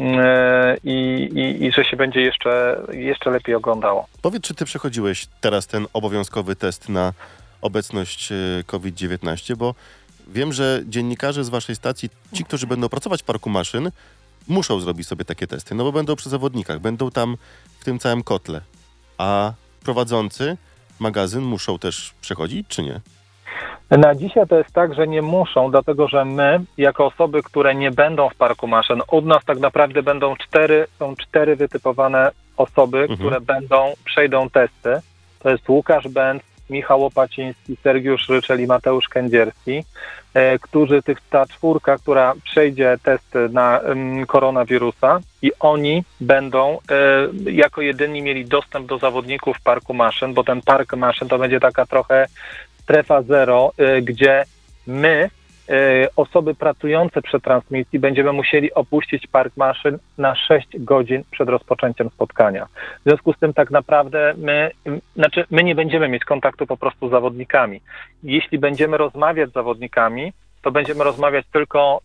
e, i, i, i że się będzie jeszcze, jeszcze lepiej oglądało. Powiedz, czy ty przechodziłeś teraz ten obowiązkowy test na obecność e, COVID-19, bo wiem, że dziennikarze z waszej stacji, ci, którzy będą pracować w parku maszyn, muszą zrobić sobie takie testy, no bo będą przy zawodnikach, będą tam w tym całym kotle. A prowadzący magazyn muszą też przechodzić, czy nie? Na dzisiaj to jest tak, że nie muszą, dlatego że my, jako osoby, które nie będą w parku maszyn, od nas tak naprawdę będą cztery, są cztery wytypowane osoby, Mhm. które będą, przejdą testy. To jest Łukasz Bęc, Michał Opaciński, Sergiusz Ryczel i Mateusz Kędzierski, e, którzy, tych, ta czwórka, która przejdzie test na koronawirusa i oni będą e, jako jedyni mieli dostęp do zawodników parku maszyn, bo ten park maszyn to będzie taka trochę strefa zero, e, gdzie my, osoby pracujące przy transmisji, będziemy musieli opuścić park maszyn na 6 godzin przed rozpoczęciem spotkania. W związku z tym tak naprawdę my, znaczy my nie będziemy mieć kontaktu po prostu z zawodnikami. Jeśli będziemy rozmawiać z zawodnikami, to będziemy rozmawiać tylko,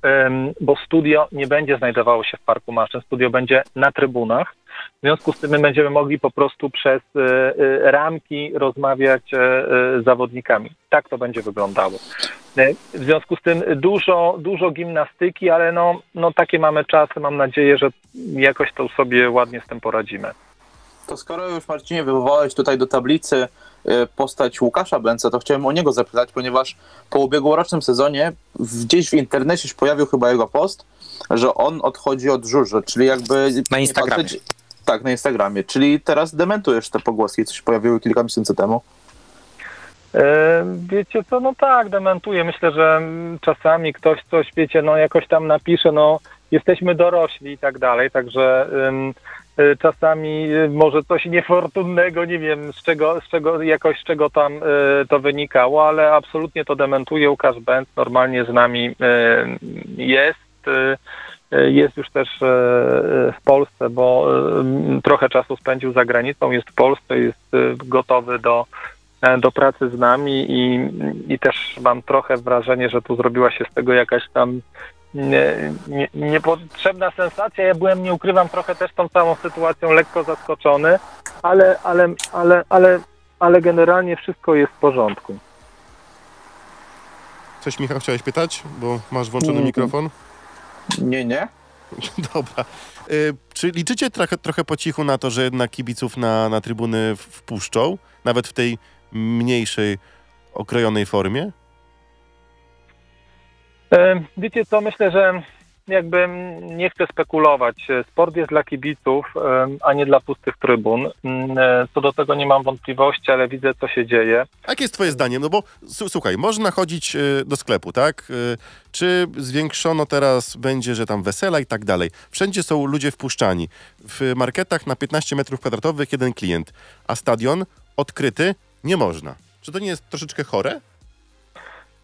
bo studio nie będzie znajdowało się w parku maszyn, studio będzie na trybunach. W związku z tym my będziemy mogli po prostu przez e, e, ramki rozmawiać e, z zawodnikami. Tak to będzie wyglądało. W związku z tym dużo, dużo gimnastyki, ale no, no takie mamy czasy. Mam nadzieję, że jakoś to sobie ładnie z tym poradzimy. To skoro już Marcinie wywołałeś tutaj do tablicy postać Łukasza Bęca, to chciałem o niego zapytać, ponieważ po ubiegłorocznym sezonie gdzieś w internecie się pojawił chyba jego post, że on odchodzi od żużlu, czyli jakby... Na Instagramie. patrzeć- Tak, na Instagramie. Czyli teraz dementujesz te pogłoski, co się pojawiły kilka miesięcy temu. E, Wiecie co, no tak, dementuję. Myślę, że czasami ktoś coś, wiecie, no jakoś tam napisze, no jesteśmy dorośli i tak dalej, także ym, y, czasami może coś niefortunnego, nie wiem z czego, z czego jakoś z czego tam y, to wynikało, ale absolutnie to dementuję. Łukasz Bęc normalnie z nami y, jest. Y, Jest już też y, y, w Polsce, bo trochę czasu spędził za granicą, jest w Polsce, jest gotowy do, e, do pracy z nami i, i też mam trochę wrażenie, że tu zrobiła się z tego jakaś tam nie, nie, niepotrzebna sensacja. Ja byłem, nie ukrywam, trochę też tą całą sytuacją lekko zaskoczony, ale, ale, ale, ale, ale generalnie wszystko jest w porządku. Coś Michał chciałeś pytać, bo masz włączony mikrofon? Nie, nie. [LAUGHS] Dobra. Y, czy liczycie trochę, trochę po cichu na to, że jednak kibiców na, na trybuny wpuszczą? Nawet w tej mniejszej, okrojonej formie? E, Wiecie co, myślę, że jakby nie chcę spekulować. Sport jest dla kibiców, e, a nie dla pustych trybun. Mm, e, Co do tego nie mam wątpliwości, ale widzę, co się dzieje. Jakie jest twoje zdanie? No bo słuchaj, można chodzić y, do sklepu, tak? Y, Czy zwiększono teraz będzie, że tam wesela i tak dalej? Wszędzie są ludzie wpuszczani. W marketach na 15 metrów kwadratowych jeden klient, a stadion odkryty nie można. Czy to nie jest troszeczkę chore?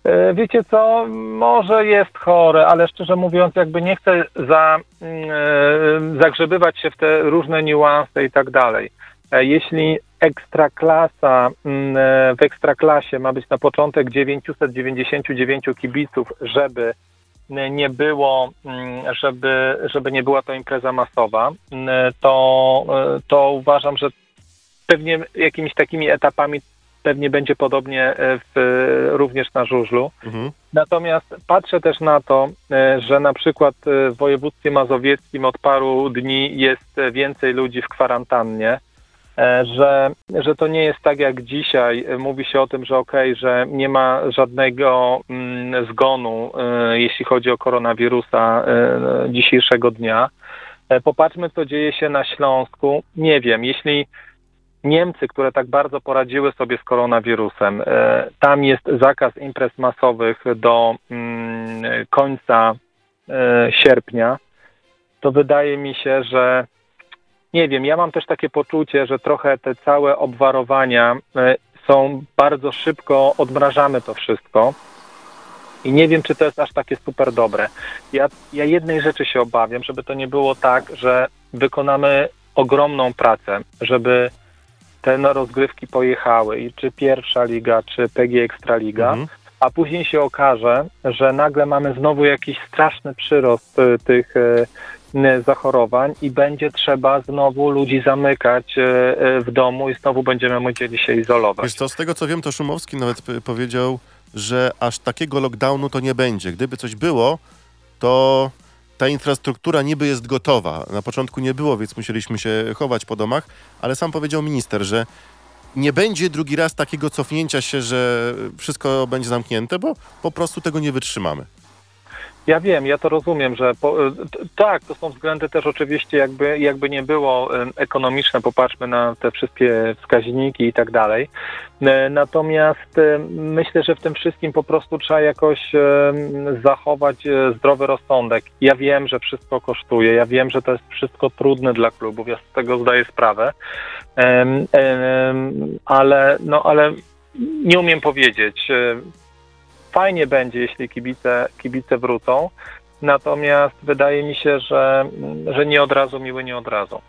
E, Wiecie co, może jest chore, ale szczerze mówiąc, jakby nie chcę za, mm, e, zagrzebywać się w te różne niuanse i tak dalej. E, Jeśli ekstraklasa, mm, w ekstraklasie ma być na początek 999 kibiców, żeby nie było, mm, żeby, żeby nie była to impreza masowa, to, to uważam, że pewnie jakimiś takimi etapami pewnie będzie podobnie e, w, również na żużlu. Mhm. Natomiast patrzę też na to, e, że na przykład e, w województwie mazowieckim od paru dni jest e, więcej ludzi w kwarantannie, e, że, że to nie jest tak jak dzisiaj. E, Mówi się o tym, że okej, że nie ma żadnego mm, zgonu, e, jeśli chodzi o koronawirusa e, dzisiejszego dnia. E, Popatrzmy, co dzieje się na Śląsku. Nie wiem, jeśli Niemcy, które tak bardzo poradziły sobie z koronawirusem, e, tam jest zakaz imprez masowych do mm, końca e, sierpnia, to wydaje mi się, że nie wiem, ja mam też takie poczucie, że trochę te całe obwarowania e, są bardzo szybko, odmrażamy to wszystko. I nie wiem, czy to jest aż takie super dobre. Ja, ja jednej rzeczy się obawiam, żeby to nie było tak, że wykonamy ogromną pracę, żeby te no, rozgrywki pojechały i czy pierwsza liga, czy PG Ekstraliga, Mhm. a później się okaże, że nagle mamy znowu jakiś straszny przyrost y, tych y, y, zachorowań i będzie trzeba znowu ludzi zamykać y, y, w domu i znowu będziemy musieli się izolować. Wiesz co, z tego co wiem, to Szumowski nawet p- powiedział, że aż takiego lockdownu to nie będzie. Gdyby coś było, to ta infrastruktura niby jest gotowa. Na początku nie było, więc musieliśmy się chować po domach, ale sam powiedział minister, że nie będzie drugi raz takiego cofnięcia się, że wszystko będzie zamknięte, bo po prostu tego nie wytrzymamy. Ja wiem, ja to rozumiem, że po, t- tak, to są względy też oczywiście jakby, jakby nie było ekonomiczne, popatrzmy na te wszystkie wskaźniki i tak dalej. E, Natomiast e, myślę, że w tym wszystkim po prostu trzeba jakoś zachować e, zdrowy rozsądek. Ja wiem, że wszystko kosztuje, ja wiem, że to jest wszystko trudne dla klubów, ja z tego zdaję sprawę, ale, no, ale nie umiem powiedzieć. Fajnie będzie, jeśli kibice, kibice wrócą, natomiast wydaje mi się, że, że nie od razu miły, nie od razu.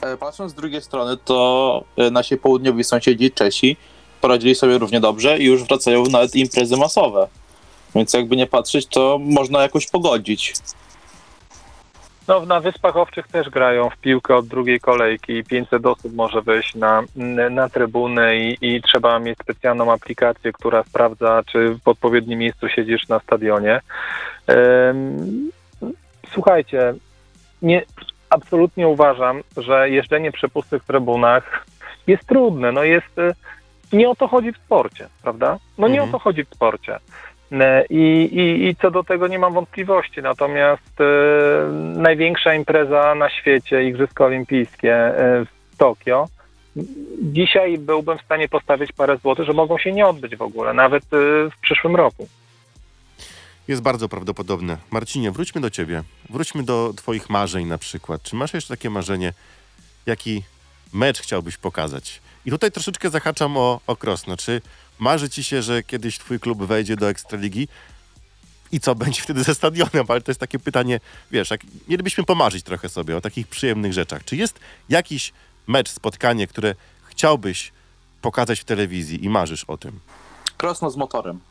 E, Patrząc z drugiej strony, to e, nasi południowi sąsiedzi Czesi poradzili sobie równie dobrze i już wracają nawet imprezy masowe. Więc jakby nie patrzeć, to można jakoś pogodzić. No, na Wyspach Owczych też grają w piłkę od drugiej kolejki i 500 osób może wejść na, na trybunę i, i trzeba mieć specjalną aplikację, która sprawdza, czy w odpowiednim miejscu siedzisz na stadionie. Słuchajcie, nie, absolutnie uważam, że jeżdżenie przy pustych trybunach jest trudne. No jest, nie o to chodzi w sporcie, prawda? No nie Mhm. o to chodzi w sporcie. E, I, i, I co do tego nie mam wątpliwości. Natomiast e, największa impreza na świecie, Igrzyska Olimpijskie e, w Tokio, dzisiaj byłbym w stanie postawić parę złotych, że mogą się nie odbyć w ogóle, nawet w przyszłym roku. Jest bardzo prawdopodobne. Marcinie, wróćmy do ciebie. Wróćmy do twoich marzeń na przykład. Czy masz jeszcze takie marzenie, jaki mecz chciałbyś pokazać? I tutaj troszeczkę zahaczam o, o Krosno. Czy marzy ci się, że kiedyś twój klub wejdzie do Ekstraligi? I co [LAUGHS] będzie wtedy ze stadionem? Ale to jest takie pytanie, wiesz, jak mielibyśmy pomarzyć trochę sobie o takich przyjemnych rzeczach. Czy jest jakiś mecz, spotkanie, które chciałbyś pokazać w telewizji i marzysz o tym? Krosno z motorem. [LAUGHS]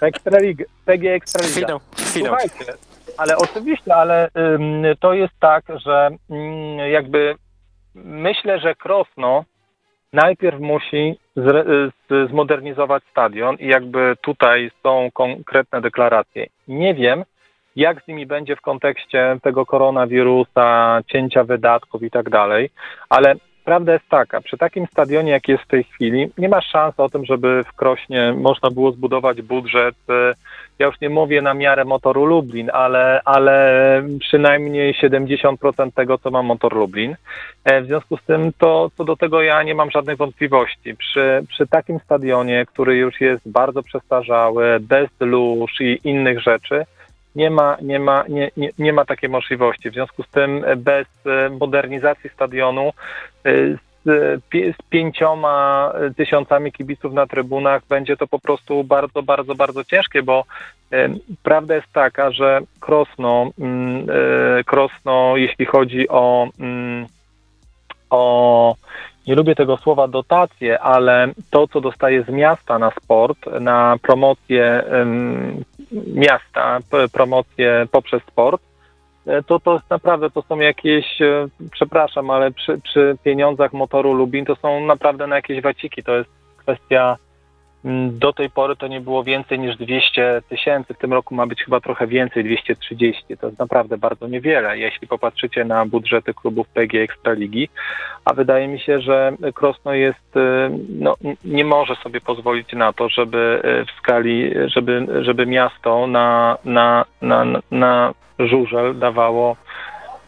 Ekstraliga, PG Ekstraliga. Chwilę, chwilę. Słuchajcie, ale oczywiście, ale ym, to jest tak, że ym, jakby myślę, że Krosno najpierw musi zmodernizować stadion i jakby tutaj są konkretne deklaracje. Nie wiem, jak z nimi będzie w kontekście tego koronawirusa, cięcia wydatków i tak dalej, ale prawda jest taka, przy takim stadionie, jak jest w tej chwili, nie ma szans o tym, żeby w Krośnie można było zbudować budżet e, ja już nie mówię na miarę motoru Lublin, ale, ale przynajmniej 70% tego, co ma motor Lublin. E, W związku z tym, to co do tego ja nie mam żadnych wątpliwości. Przy, przy takim stadionie, który już jest bardzo przestarzały, bez lóż i innych rzeczy, nie ma, nie, ma, nie, nie, nie ma takiej możliwości. W związku z tym, e, bez e, modernizacji stadionu, z, pięcioma tysiącami kibiców na trybunach będzie to po prostu bardzo, bardzo, bardzo ciężkie, bo prawda jest taka, że Krosno, mm, e, Krosno jeśli chodzi o, mm, o nie lubię tego słowa dotacje, ale to, co dostaje z miasta na sport, na promocję miasta, promocję poprzez sport, to to jest naprawdę, to są jakieś, e, przepraszam, ale przy, przy pieniądzach motoru Lubin to są naprawdę na jakieś waciki. To jest kwestia, do tej pory to nie było więcej niż 200 tysięcy, w tym roku ma być chyba trochę więcej, 230. To jest naprawdę bardzo niewiele, jeśli popatrzycie na budżety klubów PG Ekstraligi, a wydaje mi się, że Krosno jest, e, no, nie może sobie pozwolić na to, żeby e, w skali, żeby, żeby miasto na, na, na, na żużel dawało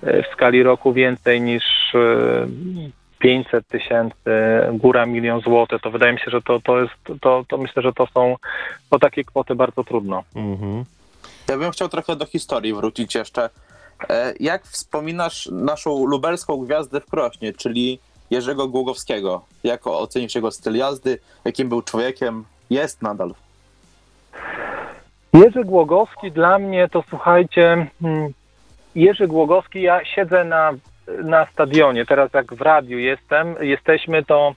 e, w skali roku więcej niż 500 tysięcy, góra milion złotych, to wydaje mi się, że to, to jest, to, to myślę, że to są, to takie kwoty bardzo trudno. Mhm. Ja bym chciał trochę do historii wrócić jeszcze. E, Jak wspominasz naszą lubelską gwiazdę w Krośnie, czyli Jerzego Głogowskiego? Jak ocenisz jego styl jazdy? Jakim był człowiekiem? Jest nadal. Jerzy Głogowski dla mnie to słuchajcie, mm, Jerzy Głogowski, ja siedzę na, na stadionie, teraz jak w radiu jestem, jesteśmy to,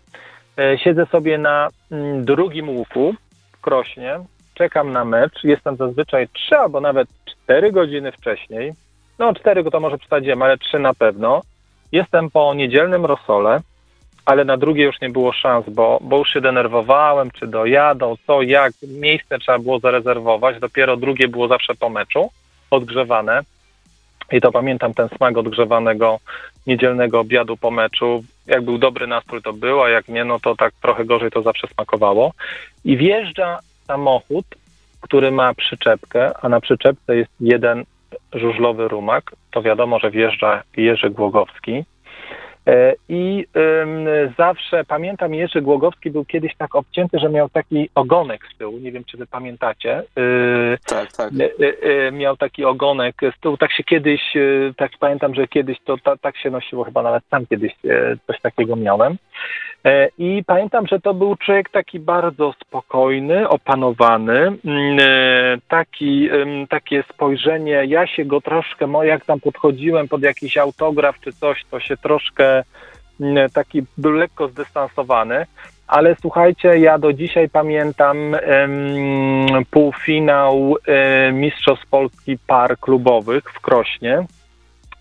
e, siedzę sobie na mm, drugim łuku w Krośnie, czekam na mecz, jestem zazwyczaj trzy albo nawet cztery godziny wcześniej, no cztery to może przesadziłem, ale trzy na pewno, jestem po niedzielnym rosole, ale na drugie już nie było szans, bo, bo już się denerwowałem, czy dojadą, co, jak, miejsce trzeba było zarezerwować, dopiero drugie było zawsze po meczu, odgrzewane i to pamiętam ten smak odgrzewanego niedzielnego obiadu po meczu, jak był dobry nastrój to było, a jak nie, no to tak trochę gorzej to zawsze smakowało. I wjeżdża samochód który ma przyczepkę, a na przyczepce jest jeden żużlowy rumak, to wiadomo, że wjeżdża Jerzy Głogowski. E, I zawsze pamiętam, Jerzy Głogowski był kiedyś tak obcięty, że miał taki ogonek z tyłu. Nie wiem, czy wy pamiętacie. Y, Tak, tak. E, e, e, miał taki ogonek z tyłu, tak się kiedyś, e, tak pamiętam, że kiedyś to ta, tak się nosiło, chyba nawet sam kiedyś e, coś takiego miałem. E, I pamiętam, że to był człowiek taki bardzo spokojny, opanowany, mm, e, taki, takie spojrzenie, ja się go troszkę, jak tam podchodziłem pod jakiś autograf czy coś, to się troszkę mm, taki był lekko zdystansowany. Ale słuchajcie, ja do dzisiaj pamiętam półfinał e, Mistrzostw Polski par klubowych w Krośnie,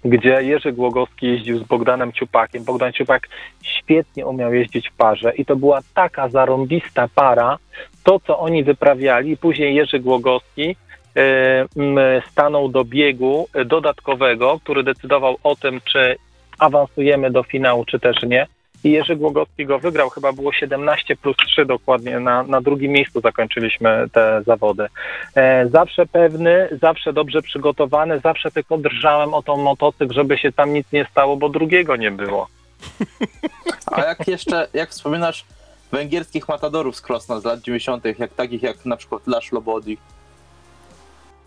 gdzie Jerzy Głogowski jeździł z Bogdanem Ciupakiem. Bogdan Ciupak świetnie umiał jeździć w parze i to była taka zarąbista para, to co oni wyprawiali. Później Jerzy Głogowski m, stanął do biegu dodatkowego, który decydował o tym, czy awansujemy do finału, czy też nie i Jerzy Głogowski go wygrał. Chyba było 17 plus 3 dokładnie. Na, na drugim miejscu zakończyliśmy te zawody. E, zawsze pewny, zawsze dobrze przygotowany, zawsze tylko drżałem o tą motocykl, żeby się tam nic nie stało, bo drugiego nie było. A jak jeszcze, jak wspominasz węgierskich matadorów z Krosna z lat 90., jak takich jak na przykład Laszlo Bodi.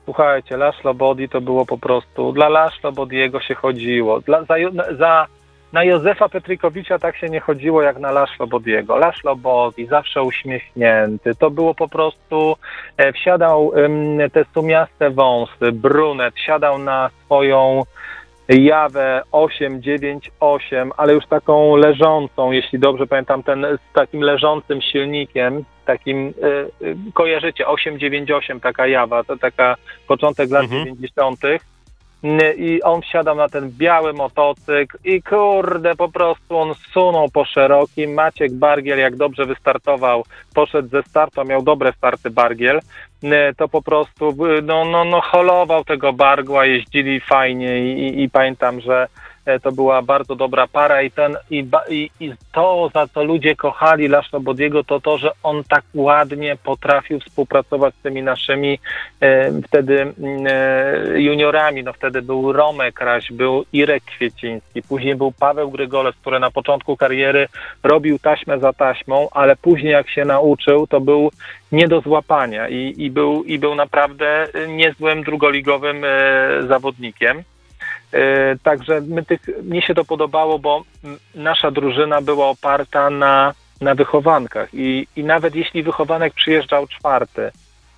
Słuchajcie, Laszlo Bodi to było po prostu, dla Laszlo Bodiego się chodziło. Dla, za, za, na Józefa Petrykowicza tak się nie chodziło jak na Laszlo Bodiego. Laszlo Bodi, zawsze uśmiechnięty. To było po prostu, e, wsiadał em, te sumiaste wąsy, brunet, siadał na swoją Jawę 898, ale już taką leżącą, jeśli dobrze pamiętam, ten z takim leżącym silnikiem, takim, y, y, kojarzycie, 898, taka Jawa, to taka początek lat Mhm. 90. I on wsiadał na ten biały motocykl i kurde, po prostu on sunął po szerokim. Maciek Bargiel, jak dobrze wystartował, poszedł ze startu, miał dobre starty Bargiel, to po prostu y, no, no, no holował tego Bargła, jeździli fajnie i, i, i pamiętam, że to była bardzo dobra para i ten i, i, i to, za co ludzie kochali Laszlo Bodiego, to to, że on tak ładnie potrafił współpracować z tymi naszymi e, wtedy e, juniorami. No wtedy był Romek Raś, był Irek Kwieciński, później był Paweł Grygoles, który na początku kariery robił taśmę za taśmą, ale później jak się nauczył, to był nie do złapania i, i, był, i był naprawdę e, niezłym drugoligowym e, zawodnikiem. E, Także my tych, mnie się to podobało, bo nasza drużyna była oparta na, na wychowankach i, i nawet jeśli wychowanek przyjeżdżał czwarty,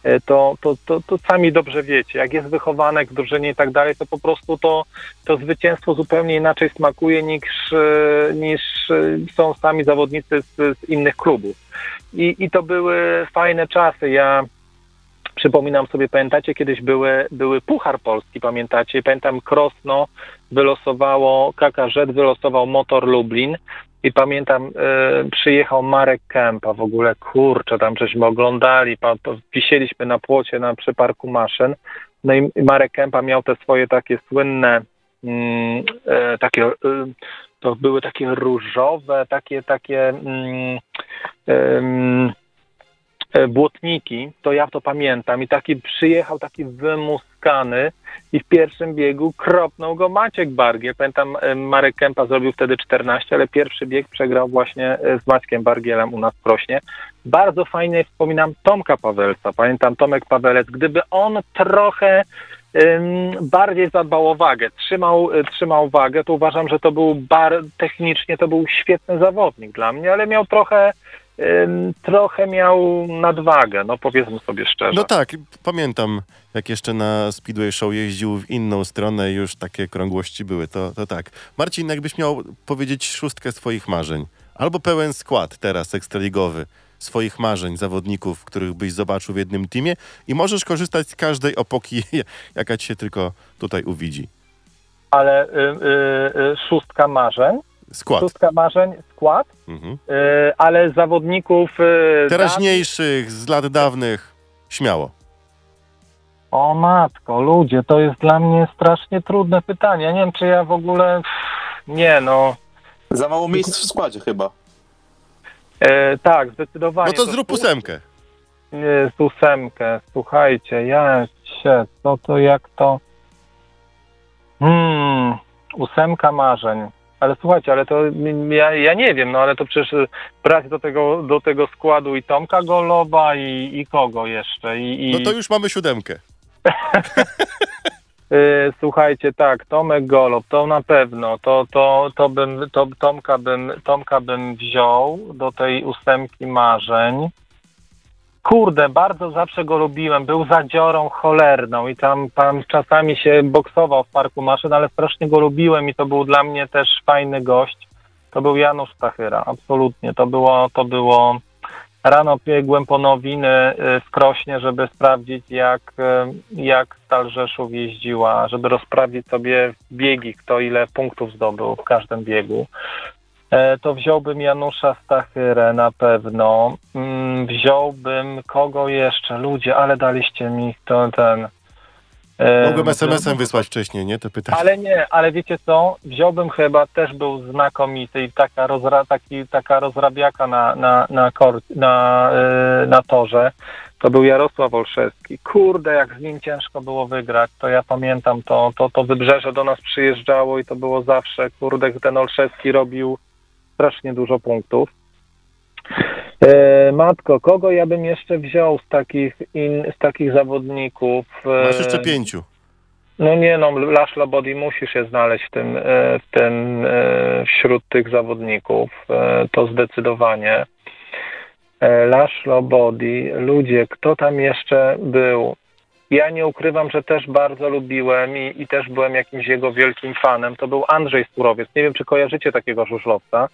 e, to, to, to, to sami dobrze wiecie, jak jest wychowanek w drużynie i tak dalej, to po prostu to, to zwycięstwo zupełnie inaczej smakuje niż, e, niż są sami zawodnicy z, z innych klubów. I, I to były fajne czasy. Ja przypominam sobie, pamiętacie, kiedyś były, były Puchar Polski, pamiętacie? Pamiętam Krosno wylosowało, KKŻ wylosował Motor Lublin i pamiętam, e, przyjechał Marek Kępa w ogóle, kurczę, tam żeśmy oglądali, pa, wisieliśmy na płocie na przy parku maszyn, no i Marek Kępa miał te swoje takie słynne mm, e, takie, e, to były takie różowe, takie, takie mm, e, błotniki, to ja to pamiętam i taki przyjechał taki wymuskany i w pierwszym biegu kropnął go Maciek Bargiel. Pamiętam e, Marek Kępa zrobił wtedy 14, ale pierwszy bieg przegrał właśnie e, z Maćkiem Bargielem u nas w Krośnie. Bardzo fajnie wspominam Tomka Pawelca. Pamiętam Tomek Pawelec, gdyby on trochę bardziej zadbał o wagę, trzymał, trzymał wagę, to uważam, że to był bar, technicznie to był świetny zawodnik dla mnie, ale miał trochę trochę miał nadwagę, no powiedzmy sobie szczerze. No tak, pamiętam, jak jeszcze na Speedway Show jeździł w inną stronę i już takie krągłości były, to, to tak. Marcin, jakbyś miał powiedzieć szóstkę swoich marzeń, albo pełen skład teraz ekstraligowy, swoich marzeń, zawodników, których byś zobaczył w jednym teamie i możesz korzystać z każdej opoki, [LAUGHS] jaka ci się tylko tutaj uwidzi. Ale y, y, y, szóstka marzeń, Skład. szóstka marzeń, skład, Mhm. y, ale zawodników... Y, Teraźniejszych, z lat dawnych, śmiało. O matko, ludzie, to jest dla mnie strasznie trudne pytanie. Ja nie wiem, czy ja w ogóle... Nie, no... Za mało miejsc w składzie chyba. E, tak, zdecydowanie. No to zrób ósemkę. z ósemkę. Słuchajcie, ja się, co to jak to... Hmm, ósemka marzeń. Ale słuchajcie, ale to ja, ja nie wiem, no ale to przecież y, brać do tego, do tego składu i Tomka Goloba i, i kogo jeszcze? I, i... No to już mamy siódemkę. Y, [LAUGHS] Słuchajcie, tak, Tomek Golob, to na pewno, to, to, to bym, to, Tomka, bym, Tomka bym wziął do tej ósemki marzeń. Kurde, bardzo zawsze go lubiłem, był zadziorą cholerną i tam, tam czasami się boksował w Parku Maszyn, ale strasznie go lubiłem i to był dla mnie też fajny gość. To był Janusz Stachyra, absolutnie, to było, to było... Rano biegłem po nowiny y, w Krośnie, żeby sprawdzić, jak, y, jak Stal Rzeszów jeździła, żeby rozprawić sobie biegi, kto ile punktów zdobył w każdym biegu. E, To wziąłbym Janusza Stachyrę na pewno. Mm, Wziąłbym kogo jeszcze? Ludzie, ale daliście mi to ten. e, Mogłem SMS-em wysłać wcześniej, nie? Te pytania. ale nie, ale wiecie co? Wziąłbym chyba, też był znakomity i taka, rozra, taki, taka rozrabiaka na, na, na, kor, na, yy, na torze. To był Jarosław Olszewski. Kurde, jak z nim ciężko było wygrać, to ja pamiętam to, to, to wybrzeże do nas przyjeżdżało i to było zawsze, kurde, ten Olszewski robił strasznie dużo punktów. E, matko, kogo ja bym jeszcze wziął z takich, in, z takich zawodników? E, Masz jeszcze pięciu. no nie no, Laszlo Body musisz się znaleźć w tym, e, w tym wśród tych zawodników. To zdecydowanie. Laszlo Body, ludzie, kto tam jeszcze był? Ja nie ukrywam, że też bardzo lubiłem i, i też byłem jakimś jego wielkim fanem. To był Andrzej Surowiec. Nie wiem, czy kojarzycie takiego żużlowca,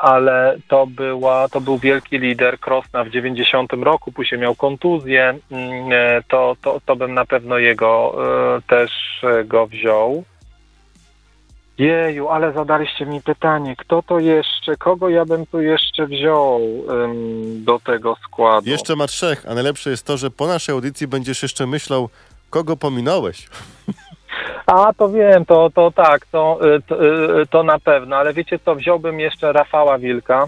ale to, była, to był wielki lider Krosna w 90 roku, później miał kontuzję, Mm, e, to, to, to bym na pewno jego e, też e, go wziął. Jeju, ale zadaliście mi pytanie, kto to jeszcze, kogo ja bym tu jeszcze wziął ym, do tego składu? Jeszcze ma trzech, a najlepsze jest to, że po naszej audycji będziesz jeszcze myślał, kogo pominąłeś. [LAUGHS] A, to wiem, to, to tak, to, y, to, y, to na pewno, ale wiecie co, wziąłbym jeszcze Rafała Wilka,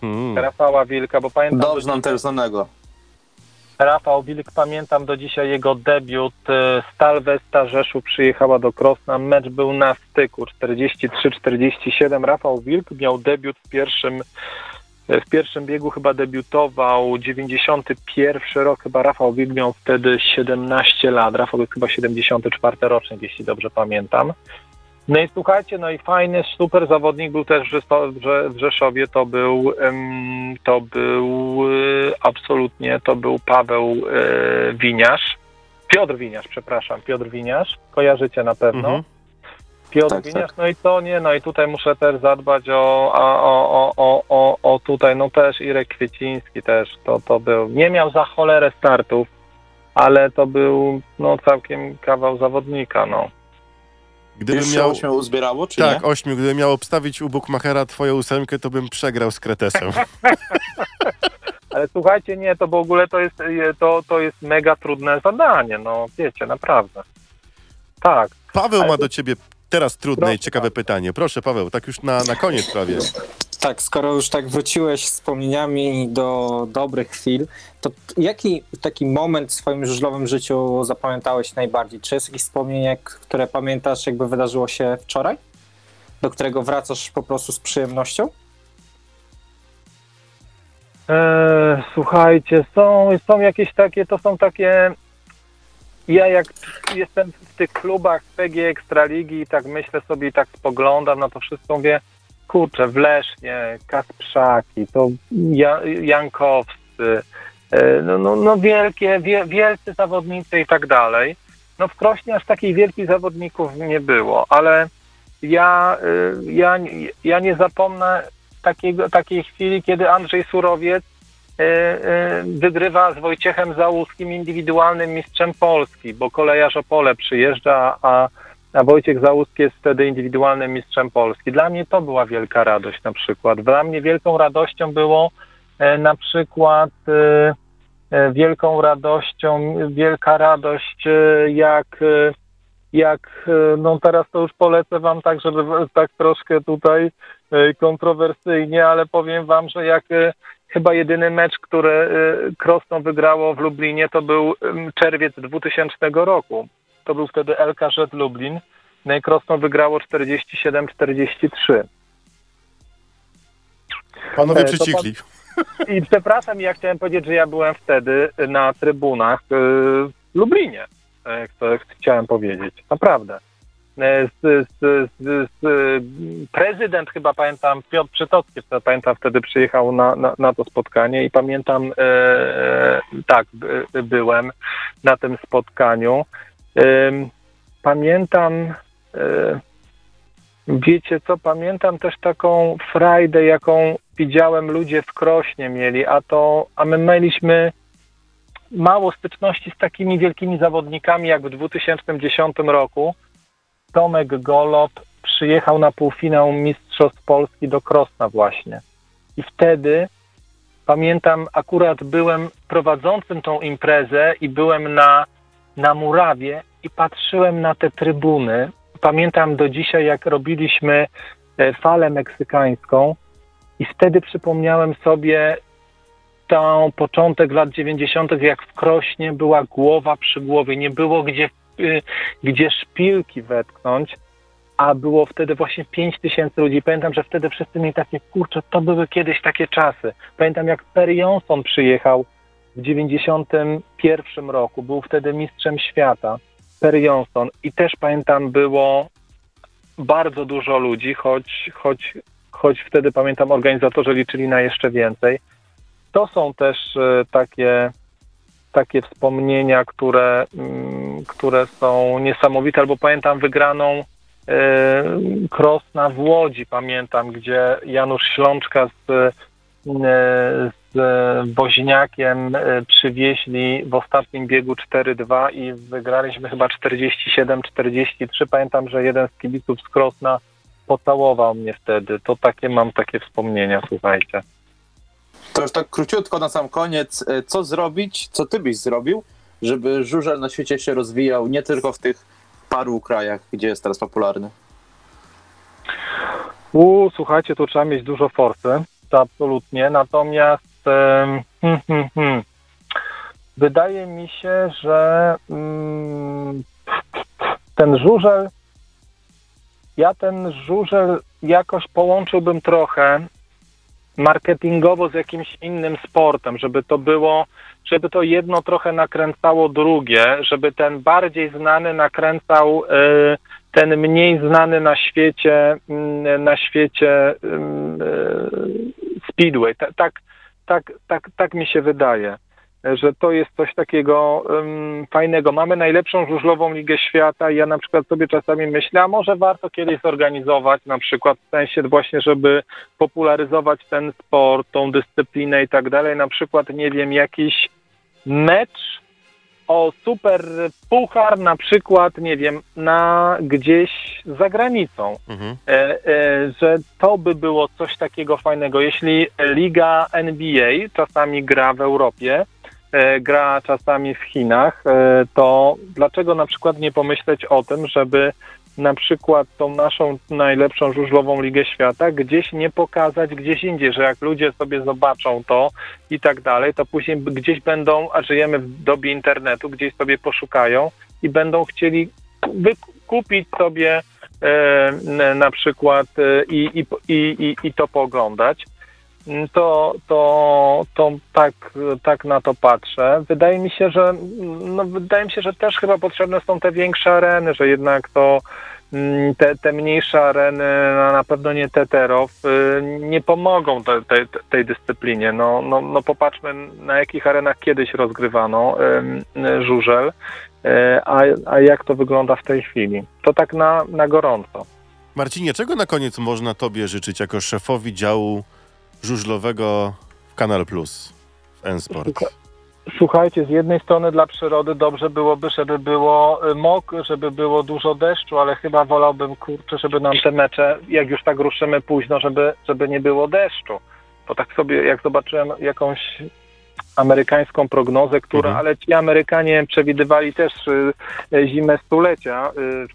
Hmm. Rafała Wilka, bo pamiętam... Dobrze nam też znanego. Rafał Wilk, pamiętam do dzisiaj jego debiut. e, Stal Westa Rzeszów przyjechała do Krosna. Mecz był na styku 43-47. Rafał Wilk miał debiut w pierwszym, w pierwszym biegu, chyba debiutował 91 rok. Chyba Rafał Wilk miał wtedy 17 lat. Rafał jest chyba 74 rocznik, jeśli dobrze pamiętam. No i słuchajcie, no i fajny, super zawodnik był też w Rzeszo- w Rze- w Rzeszowie, to był, to był e, absolutnie, to był Paweł e, Winiarz, Piotr Winiarz, przepraszam, Piotr Winiarz, kojarzycie na pewno. Mhm. Piotr Tak, Winiarz, tak. no i to nie, no i tutaj muszę też zadbać o, o, o, o, o, o tutaj, no też Irek Kwieciński też, to, to był, nie miał za cholerę startów, ale to był, no całkiem kawał zawodnika, no. Gdybym Już miał... się uzbierało, czy Tak, nie? ośmiu. Gdybym miał obstawić u Bukmachera twoją ósemkę, to bym przegrał z Kretesem. [LAUGHS] Ale słuchajcie, nie, to w ogóle to jest, to, to jest mega trudne zadanie, no wiecie, naprawdę. Tak. Paweł Ale ma do ciebie teraz trudne i Proszę ciekawe bardzo. pytanie. Proszę, Paweł, tak już na, na koniec prawie. Tak, skoro już tak wróciłeś wspomnieniami do dobrych chwil, to jaki taki moment w swoim żużlowym życiu zapamiętałeś najbardziej? Czy jest jakieś wspomnienie, które pamiętasz, jakby wydarzyło się wczoraj? Do którego wracasz po prostu z przyjemnością? E, słuchajcie, są, są jakieś takie, to są takie. Ja jak jestem w tych klubach PG Ekstraligi i tak myślę sobie i tak spoglądam na to wszystko, mówię, kurczę, Wlesznie, Kasprzaki, to ja, Jankowscy, e, no, no, no wielkie, wie, wielcy zawodnicy i tak dalej. No w Krośnie aż takich wielkich zawodników nie było, ale ja, y, ja, ja nie zapomnę takiego, takiej chwili, kiedy Andrzej Surowiec e, e, wygrywa z Wojciechem Załuskim indywidualnym mistrzem Polski, bo kolejarz Opole przyjeżdża, a, a Wojciech Załuski jest wtedy indywidualnym mistrzem Polski. Dla mnie to była wielka radość na przykład. Dla mnie wielką radością było e, na przykład e, e, wielką radością, wielka radość e, jak e, jak, e, no teraz to już polecę wam tak, żeby tak troszkę tutaj e, kontrowersyjnie, ale powiem wam, że jak, e, chyba jedyny mecz, który y, Krosno wygrało w Lublinie, to był czerwiec 2000 roku. To był wtedy LKZ Lublin. No i Krosno wygrało 47-43. Panowie E, przycikli. I przepraszam, ja chciałem powiedzieć, że ja byłem wtedy na trybunach y, w Lublinie. E, To chciałem powiedzieć. Naprawdę. E, Z, z, z, prezydent chyba pamiętam, Piotr Przytocki, to pamiętam wtedy przyjechał na, na, na to spotkanie i pamiętam, e, tak, by, byłem na tym spotkaniu. Ym, Pamiętam, e, wiecie co, pamiętam też taką frajdę, jaką widziałem ludzie w Krośnie mieli, a to, a my mieliśmy mało styczności z takimi wielkimi zawodnikami jak w 2010 roku. Tomek Golob przyjechał na półfinał Mistrzostw Polski do Krosna właśnie. I wtedy pamiętam, akurat byłem prowadzącym tą imprezę i byłem na, na murawie i patrzyłem na te trybuny. Pamiętam do dzisiaj, jak robiliśmy e, falę meksykańską i wtedy przypomniałem sobie tą początek lat 90., jak w Krośnie była głowa przy głowie, nie było gdzie, gdzie szpilki wetknąć, a było wtedy właśnie 5 tysięcy ludzi. Pamiętam, że wtedy wszyscy mieli takie, kurczę, to były kiedyś takie czasy. Pamiętam, jak Perry Johnson przyjechał w 91 roku, był wtedy mistrzem świata, Perry Johnson i też pamiętam, było bardzo dużo ludzi, choć, choć, choć wtedy pamiętam, organizatorzy liczyli na jeszcze więcej. To są też e, takie, takie wspomnienia, które, mm, które są niesamowite, albo pamiętam wygraną e, Krosna w Łodzi, pamiętam, gdzie Janusz Ślączka z, e, z Woźniakiem e, przywieźli w ostatnim biegu 4-2 i wygraliśmy chyba 47-43. Pamiętam, że jeden z kibiców z Krosna pocałował mnie wtedy. To takie mam takie wspomnienia, słuchajcie. To już tak króciutko na sam koniec. e, Co zrobić, co ty byś zrobił, żeby żużel na świecie się rozwijał nie tylko w tych paru krajach, gdzie jest teraz popularny? U, słuchajcie, tu trzeba mieć dużo forsy, to absolutnie. Natomiast hmm, hmm, hmm, wydaje mi się, że mm, ten żużel, ja ten żużel jakoś połączyłbym trochę marketingowo z jakimś innym sportem, żeby to było, żeby to jedno trochę nakręcało drugie, żeby ten bardziej znany nakręcał y, ten mniej znany na świecie, mm, na świecie mm, e, Speedway. Ta- Tak, tak, tak, tak mi się wydaje, że to jest coś takiego em, fajnego. Mamy najlepszą żużlową ligę świata i ja na przykład sobie czasami myślę, a może warto kiedyś zorganizować na przykład w sensie właśnie, żeby popularyzować ten sport, tą dyscyplinę i tak dalej, na przykład, nie wiem, jakiś mecz o super puchar na przykład, nie wiem, na gdzieś za granicą. Mhm. E, e, że to by było coś takiego fajnego. Jeśli liga NBA czasami gra w Europie, gra czasami w Chinach, e, to dlaczego na przykład nie pomyśleć o tym, żeby na przykład tą naszą najlepszą żużlową ligę świata gdzieś nie pokazać gdzieś indziej, że jak ludzie sobie zobaczą to i tak dalej, to później gdzieś będą, a żyjemy w dobie internetu, gdzieś sobie poszukają i będą chcieli wykupić sobie e, na przykład e, i, i, i, i, to pooglądać. To, to, to tak, tak na to patrzę. Wydaje mi się, że no, wydaje mi się, że też chyba potrzebne są te większe areny, że jednak to mm, te, te mniejsze areny, no, na pewno nie Teterow, y, nie pomogą te, te, tej dyscyplinie. No, no, no popatrzmy na jakich arenach kiedyś rozgrywano żużel, y, a, a jak to wygląda w tej chwili. To tak na, na gorąco. Marcinie, czego na koniec można tobie życzyć jako szefowi działu żużlowego w Kanal Plus w N-Sport? Słuchaj- Słuchajcie, z jednej strony dla przyrody dobrze byłoby, żeby było y, mok, żeby było dużo deszczu, ale chyba wolałbym, kurczę, żeby nam te mecze, jak już tak ruszymy późno, żeby, żeby nie było deszczu. Bo tak sobie, jak zobaczyłem jakąś amerykańską prognozę, która, Mhm. ale ci Amerykanie przewidywali też y, y, zimę stulecia y,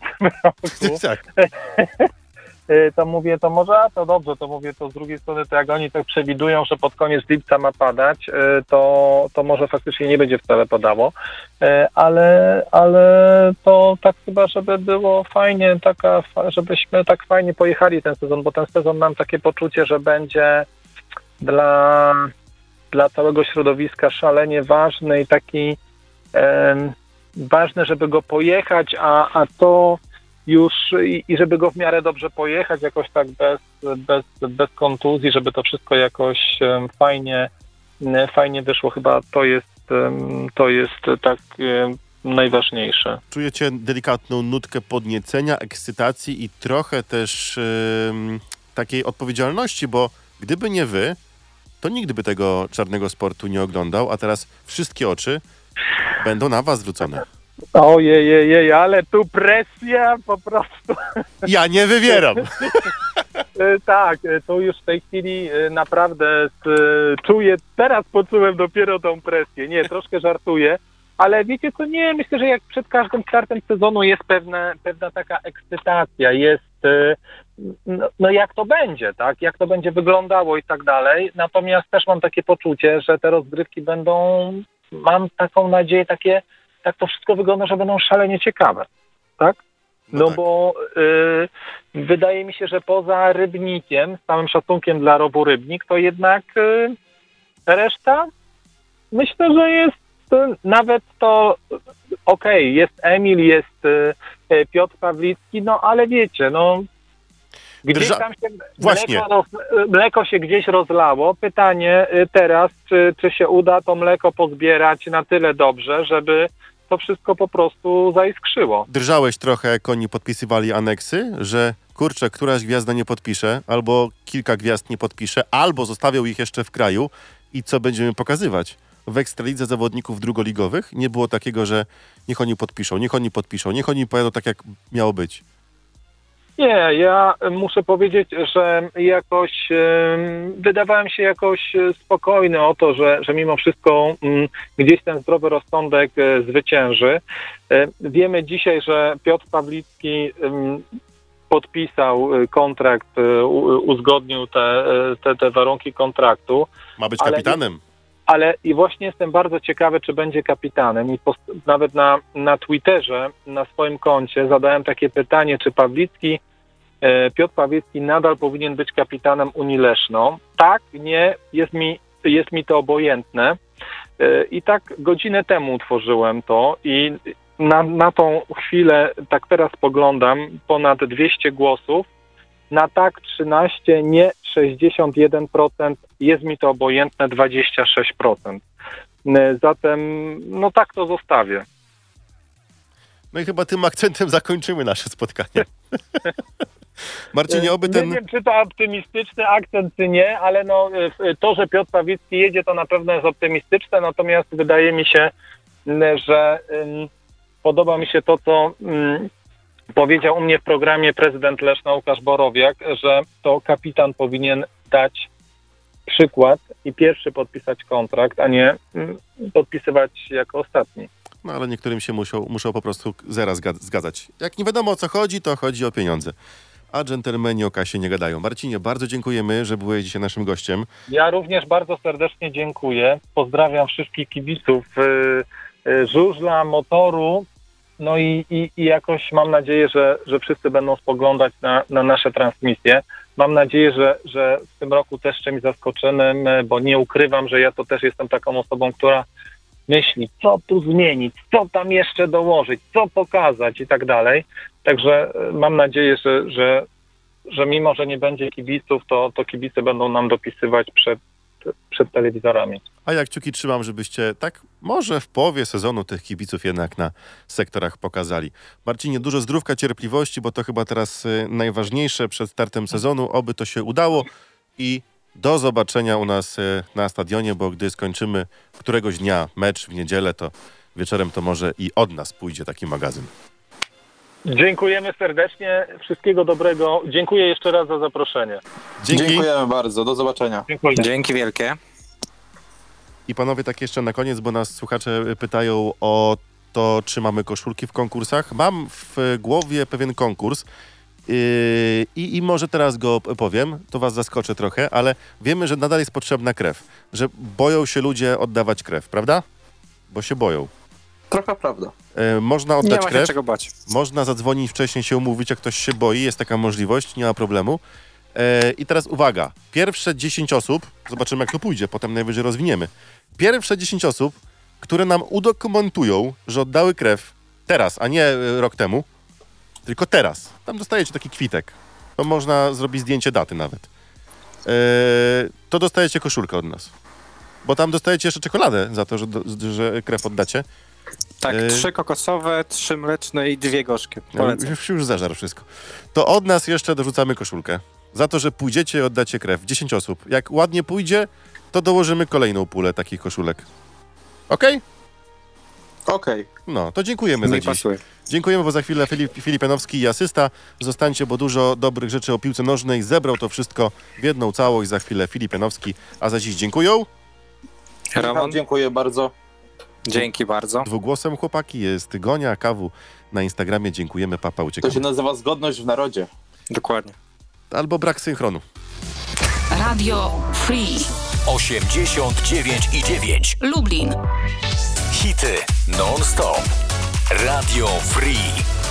w tym [LAUGHS] roku. tak. [LAUGHS] y, to mówię, to może, a to dobrze, to mówię, to z drugiej strony, to jak oni tak przewidują, że pod koniec lipca ma padać, y, to, to może faktycznie nie będzie wcale padało, Y, ale, ale to tak chyba, żeby było fajnie, taka, żebyśmy tak fajnie pojechali ten sezon, bo ten sezon mam takie poczucie, że będzie dla, dla całego środowiska szalenie ważny i taki em, ważne, żeby go pojechać, a, a to już i, i żeby go w miarę dobrze pojechać, jakoś tak bez, bez, bez kontuzji, żeby to wszystko jakoś fajnie, fajnie wyszło. Chyba to jest, to jest tak najważniejsze. Czujecie delikatną nutkę podniecenia, ekscytacji i trochę też em, takiej odpowiedzialności, bo gdyby nie wy, to nikt by tego czarnego sportu nie oglądał, a teraz wszystkie oczy będą na was zwrócone. Ojej, jej, jej, ale tu presja po prostu. Ja nie wywieram. [LAUGHS] E, Tak, e, to już w tej chwili e, naprawdę czuję, teraz poczułem dopiero tą presję. Nie, troszkę żartuję, ale wiecie co, nie, myślę, że jak przed każdym startem sezonu jest pewna, pewna taka ekscytacja, jest no, no jak to będzie, tak, jak to będzie wyglądało i tak dalej. Natomiast też mam takie poczucie, że te rozgrywki będą, mam taką nadzieję, takie, tak to wszystko wygląda, że będą szalenie ciekawe, tak? No, tak. bo y, wydaje mi się, że poza Rybnikiem, z całym szacunkiem dla Robu Rybnik, to jednak y, reszta myślę, że jest y, nawet to y, okej, jest Emil, jest y, y, Piotr Pawlicki, no ale wiecie, no gdzieś tam się Właśnie. mleko, roz, y, mleko się gdzieś rozlało. Pytanie teraz, czy, czy się uda to mleko pozbierać na tyle dobrze, żeby to wszystko po prostu zaiskrzyło. Drżałeś trochę, jak oni podpisywali aneksy, że kurczę, któraś gwiazda nie podpisze, albo kilka gwiazd nie podpisze, albo zostawiał ich jeszcze w kraju i co będziemy pokazywać? W Ekstralidze zawodników drugoligowych nie było takiego, że niech oni podpiszą, niech oni podpiszą, niech oni pojadą tak, jak miało być. Nie, ja muszę powiedzieć, że jakoś em, wydawałem się jakoś e, spokojny o to, że, że mimo wszystko mm, gdzieś ten zdrowy rozsądek e, zwycięży. E, Wiemy dzisiaj, że Piotr Pawlicki podpisał kontrakt, uzgodnił te, te, te warunki kontraktu. Ma być kapitanem. Ale i właśnie jestem bardzo ciekawy, czy będzie kapitanem. I nawet na, na Twitterze, na swoim koncie zadałem takie pytanie, czy Pawlicki, e, Piotr Pawlicki nadal powinien być kapitanem Unii Leszno. Tak, nie, jest mi, jest mi to obojętne. E, I tak godzinę temu utworzyłem to i na, na tą chwilę, tak teraz spoglądam, ponad 200 głosów. Na tak 13, nie 61%, jest mi to obojętne 26%. N- Zatem, no tak to zostawię. No i chyba tym akcentem zakończymy nasze spotkanie. [LAUGHS] Marcinie, oby ten... Nie wiem, czy to optymistyczny akcent, czy nie, ale no, y, to, że Piotr Pawlicki jedzie, to na pewno jest optymistyczne, natomiast wydaje mi się, że podoba mi się to, co ym, powiedział u mnie w programie prezydent Leszna Łukasz Borowiak, że to kapitan powinien dać przykład i pierwszy podpisać kontrakt, a nie ym, podpisywać jako ostatni. No ale niektórym się muszą, muszą po prostu zera zga- zgadzać. Jak nie wiadomo o co chodzi, to chodzi o pieniądze. A dżentelmeni o kasie nie gadają. Marcinie, bardzo dziękujemy, że byłeś dzisiaj naszym gościem. Ja również bardzo serdecznie dziękuję. Pozdrawiam wszystkich kibiców y, y, żużla, motoru. No i, i, i jakoś mam nadzieję, że, że wszyscy będą spoglądać na, na nasze transmisje. Mam nadzieję, że, że w tym roku też czymś zaskoczymy, bo nie ukrywam, że ja to też jestem taką osobą, która myśli, co tu zmienić, co tam jeszcze dołożyć, co pokazać i tak dalej. Także y, mam nadzieję, że, że, że mimo, że nie będzie kibiców, to, to kibice będą nam dopisywać przed, przed telewizorami. A jak kciuki trzymam, żebyście tak może w połowie sezonu tych kibiców jednak na sektorach pokazali. Marcinie, dużo zdrówka, cierpliwości, bo to chyba teraz y, najważniejsze przed startem sezonu. Oby to się udało i do zobaczenia u nas y, na stadionie, bo gdy skończymy któregoś dnia mecz w niedzielę, to wieczorem to może i od nas pójdzie taki magazyn. Dziękujemy serdecznie, wszystkiego dobrego. Dziękuję jeszcze raz za zaproszenie. Dzięki. Dziękujemy bardzo, do zobaczenia. Dziękuję. Dzięki wielkie. I panowie, tak jeszcze na koniec, bo nas słuchacze pytają o to, czy mamy koszulki w konkursach. Mam w głowie pewien konkurs Yy, I, I może teraz go powiem, to was zaskoczę trochę, ale wiemy, że nadal jest potrzebna krew. Że boją się ludzie oddawać krew, prawda? Bo się boją. Trochę prawda. Yy, można Nie oddać ma się krew, czego bać. można zadzwonić wcześniej, się umówić, jak ktoś się boi, jest taka możliwość, nie ma problemu. E, I teraz uwaga, pierwsze 10 osób, zobaczymy jak to pójdzie, potem najwyżej rozwiniemy. Pierwsze 10 osób, które nam udokumentują, że oddały krew teraz, a nie e, rok temu, tylko teraz. Tam dostajecie taki kwitek. To można zrobić zdjęcie daty nawet. E, to dostajecie koszulkę od nas. Bo tam dostajecie jeszcze czekoladę za to, że, że krew oddacie. Tak, Yy. trzy kokosowe, trzy mleczne i dwie gorzkie. No, Polecam. już, już zażarł wszystko. To od nas jeszcze dorzucamy koszulkę. Za to, że pójdziecie i oddacie krew. 10 osób. Jak ładnie pójdzie, to dołożymy kolejną pulę takich koszulek. Okej? Okej. No, to dziękujemy za Mi dziś. pasuje. Dziękujemy, bo za chwilę Filip, Filip Janowski i asysta. Zostańcie, bo dużo dobrych rzeczy o piłce nożnej. Zebrał to wszystko w jedną całość. Za chwilę Filip Janowski. A za dziś dziękuję. Roman, Dziękuję bardzo. Dzięki bardzo. Dwugłosem chłopaki jest Gonia, Kawu na Instagramie. Dziękujemy, papa, To uciekamy. się nazywa zgodność w narodzie. Dokładnie. Albo brak synchronu. Radio Free 89 i 9. Lublin. Hity non-stop. Radio Free.